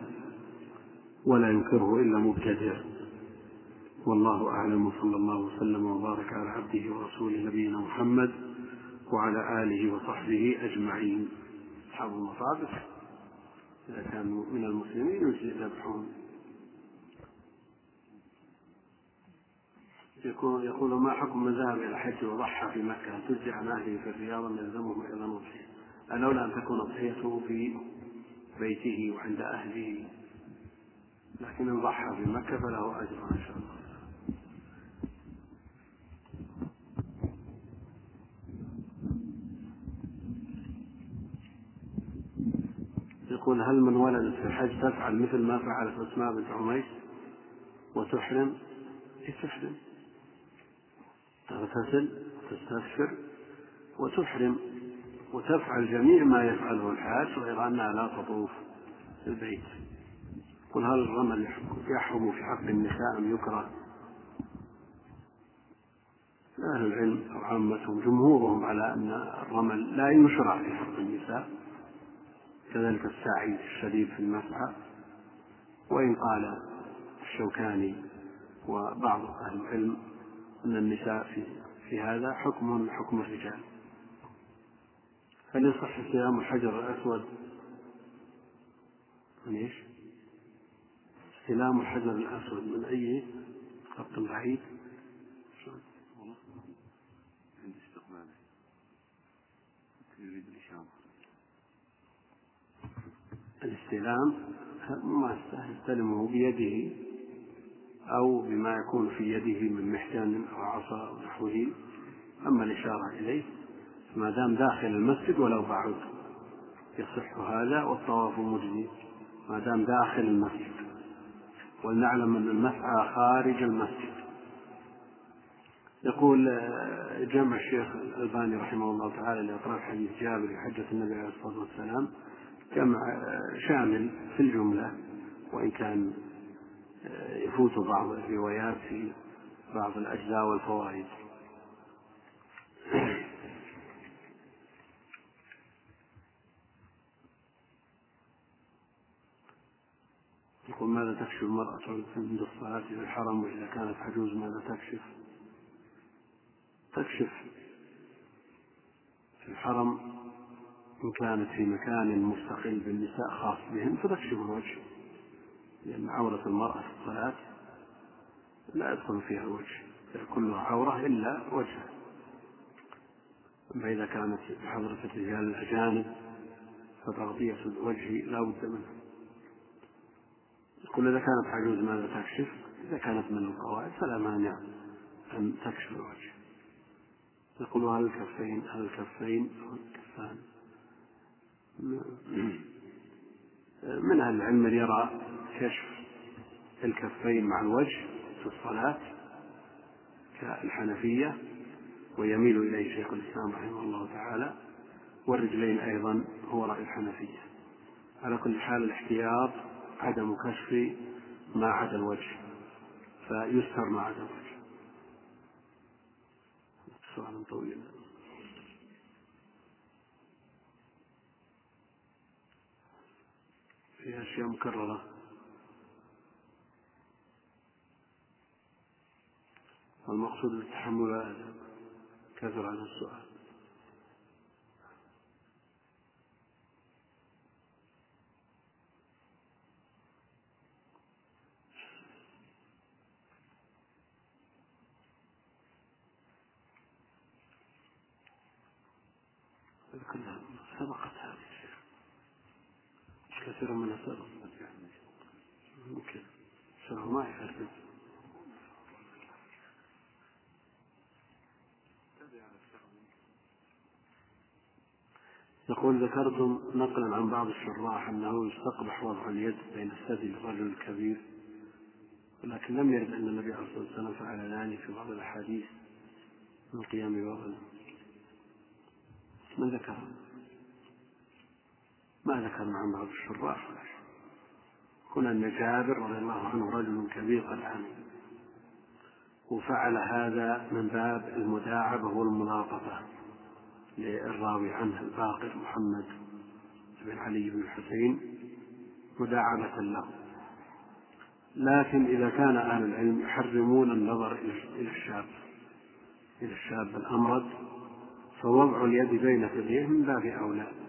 ولا ينكره إلا مبتدع. والله أعلم وصلى الله وسلم وبارك على عبده ورسوله نبينا محمد وعلى آله وصحبه أجمعين. أصحاب المصابح إذا كانوا من المسلمين يذبحون. يكون يقول ما حكم من ذهب إلى الحج وضحى في مكة؟ تجزي عن أهله في الرياض أم يلزمهم أيضا أضحية؟ الأولى أن تكون أضحيته في بيته وعند أهله. لكن إن ضحى في مكة فله أجر إن شاء الله. يقول هل من ولدت في الحج تفعل مثل ما فعلت أسماء بنت عميس وتحرم؟ إيه تحرم. تغتسل وتستغفر وتحرم وتفعل جميع ما يفعله الحاج غير أنها لا تطوف البيت. قل هل الرمل يحرم في حق النساء أم يكره؟ أهل العلم أو عامتهم جمهورهم على أن الرمل لا يشرع في حق النساء. كذلك السعي الشديد في المسعى وإن قال الشوكاني وبعض أهل العلم أن النساء في في هذا حكم حكم الرجال هل يصح استلام الحجر الأسود من إيش؟ استلام الحجر الأسود من أي خط بعيد؟ عند استقباله يريد الإشارة الاستلام ما يستلمه بيده أو بما يكون في يده من محجن أو عصا أو نحوه. أما الإشارة إليه ما دام داخل المسجد ولو بعد يصح هذا والطواف مجزي. ما دام داخل المسجد. ولنعلم أن المسعى خارج المسجد. يقول آه، جمع الشيخ الألباني رحمه الله تعالى لإطراف حديث جابر حجة النبي عليه الصلاة والسلام. جمع آه، شامل في الجملة وإن كان آه، يفوت بعض الروايات في بعض الأجزاء والفوائد يقول ماذا تكشف المرأة عند الصلاة في الحرم وإذا كانت عجوز ماذا تكشف؟ تكشف في الحرم إن كانت في مكان مستقل بالنساء خاص بهن فتكشف الوجه لأن عورة المرأة في الصلاة لا يدخل فيها الوجه كلها عورة إلا وجهها. أما إذا كانت بحضرة الرجال الأجانب فتغطية الوجه لا بد منه يقول إذا كانت عجوز ماذا تكشف؟ إذا كانت من القواعد فلا مانع أن تكشف الوجه. يقول هل الكفين هل الكفين أو الكفان؟ من أهل العلم من يرى كشف الكفين مع الوجه في الصلاة كالحنفية ويميل إليه شيخ الإسلام رحمه الله تعالى والرجلين أيضا هو رأي الحنفية. على كل حال الاحتياط عدم كشف ما عدا الوجه فيستر ما عدا الوجه. سؤال طويل. في أشياء مكررة. والمقصود التحمل كثر عن السؤال. كلها سبقتها كثير منها سبق ممكن. ما يحرم يقول ذكرتم نقلا عن بعض الشراح أنه يستقبح وضع اليد بين الثدي للرجل الكبير ولكن لم يرد أن النبي عليه الصلاة والسلام فعل ذلك في بعض الأحاديث من قيام بوضع من ذكر؟ ما ذكرنا عن بعض الشراح. هنا أن جابر رضي الله عنه رجل كبير عمل وفعل هذا من باب المداعبة والملاطفة للراوي عنه الباقر محمد بن علي بن الحسين مداعبة له. لكن إذا كان أهل العلم يحرمون النظر إلى الشاب إلى الشاب الأمرد فوضع اليد بين ثدييه من باب أولى.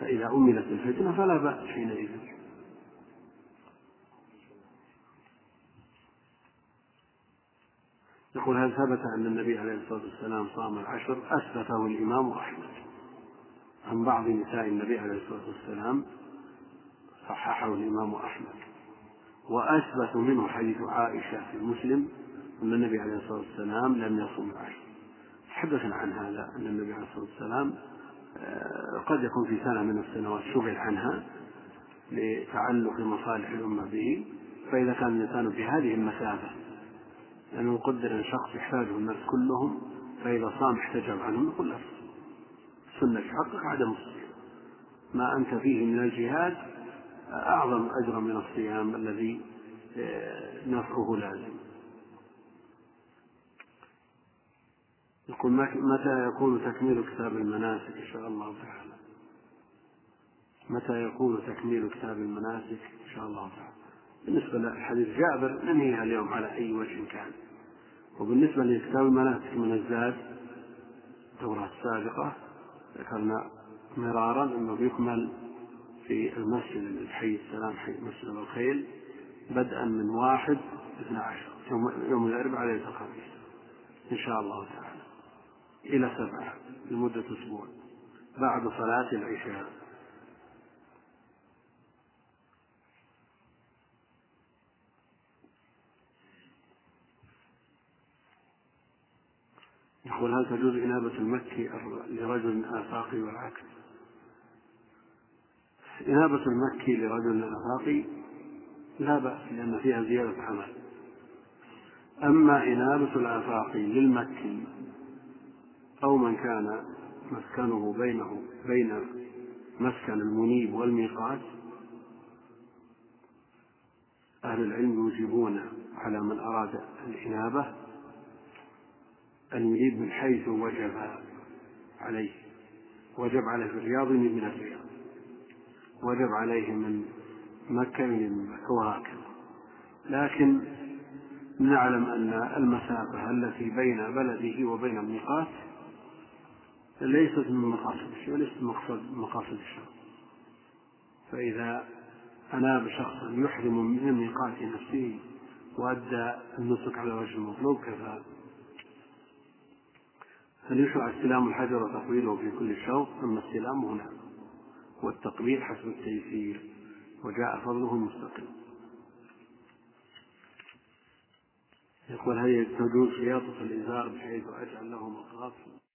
فإذا أمنت الفتنة فلا بأس حينئذ. يقول هل ثبت أن النبي عليه الصلاة والسلام صام العشر؟ أثبته الإمام أحمد. عن بعض نساء النبي عليه الصلاة والسلام صححه الإمام أحمد. وأثبت منه حديث عائشة في مسلم أن النبي عليه الصلاة والسلام لم يصم العشر. تحدثنا عن هذا أن النبي عليه الصلاة والسلام قد يكون في سنة من السنوات شغل عنها لتعلق مصالح الأمة به فإذا كان الإنسان في هذه المسافة لأنه نقدر أن شخص يحتاجه الناس كلهم فإذا صام احتجب عنهم نقول له السنة في حقك عدم الصيام. ما أنت فيه من الجهاد أعظم أجرا من الصيام الذي آه، نفعه لازم. يقول متى يكون تكميل كتاب المناسك إن شاء الله تعالى؟ متى يكون تكميل كتاب المناسك إن شاء الله تعالى؟ بالنسبة لحديث جابر ننهيها اليوم؟ على أي وجه كان؟ وبالنسبة لكتاب المناسك من الزاد الدورة السابقة ذكرنا مرارا أنه بيكمل في المسجد الحي السلام حي مسجد الخيل بدءا من واحد اثنى عشر يوم, يوم الأربعاء ليلة الخميس إن شاء الله تعالى. إلى سبعة لمدة أسبوع بعد صلاة العشاء يقول هل تجوز إنابة المكي لرجل آفاقي والعكس؟ إنابة المكي لرجل آفاقي لا بأس لأن فيها زيادة عمل أما إنابة الآفاقي للمكي أو من كان مسكنه بينه بين مسكن المنيب والميقات أهل العلم يجيبون على من أراد الإنابة أن يريد من حيث وجب عليه وجب عليه في الرياض من الرياض وجب عليه من مكة من مكة وهكذا لكن نعلم أن المسافة التي بين بلده وبين الميقات ليست من مقاصد الشيء وليست مقصد مقاصد الشر فإذا أناب شخصا يحرم من ميقات نفسه وأدى النسك على وجه المطلوب كفى هل يشرع استلام الحجر وتقبيله في كل شوط؟ أما استلام هنا والتقبيل حسب التيسير وجاء فضله مستقيم يقول هل تجوز خياطة الإزار بحيث أجعل له مقاصد؟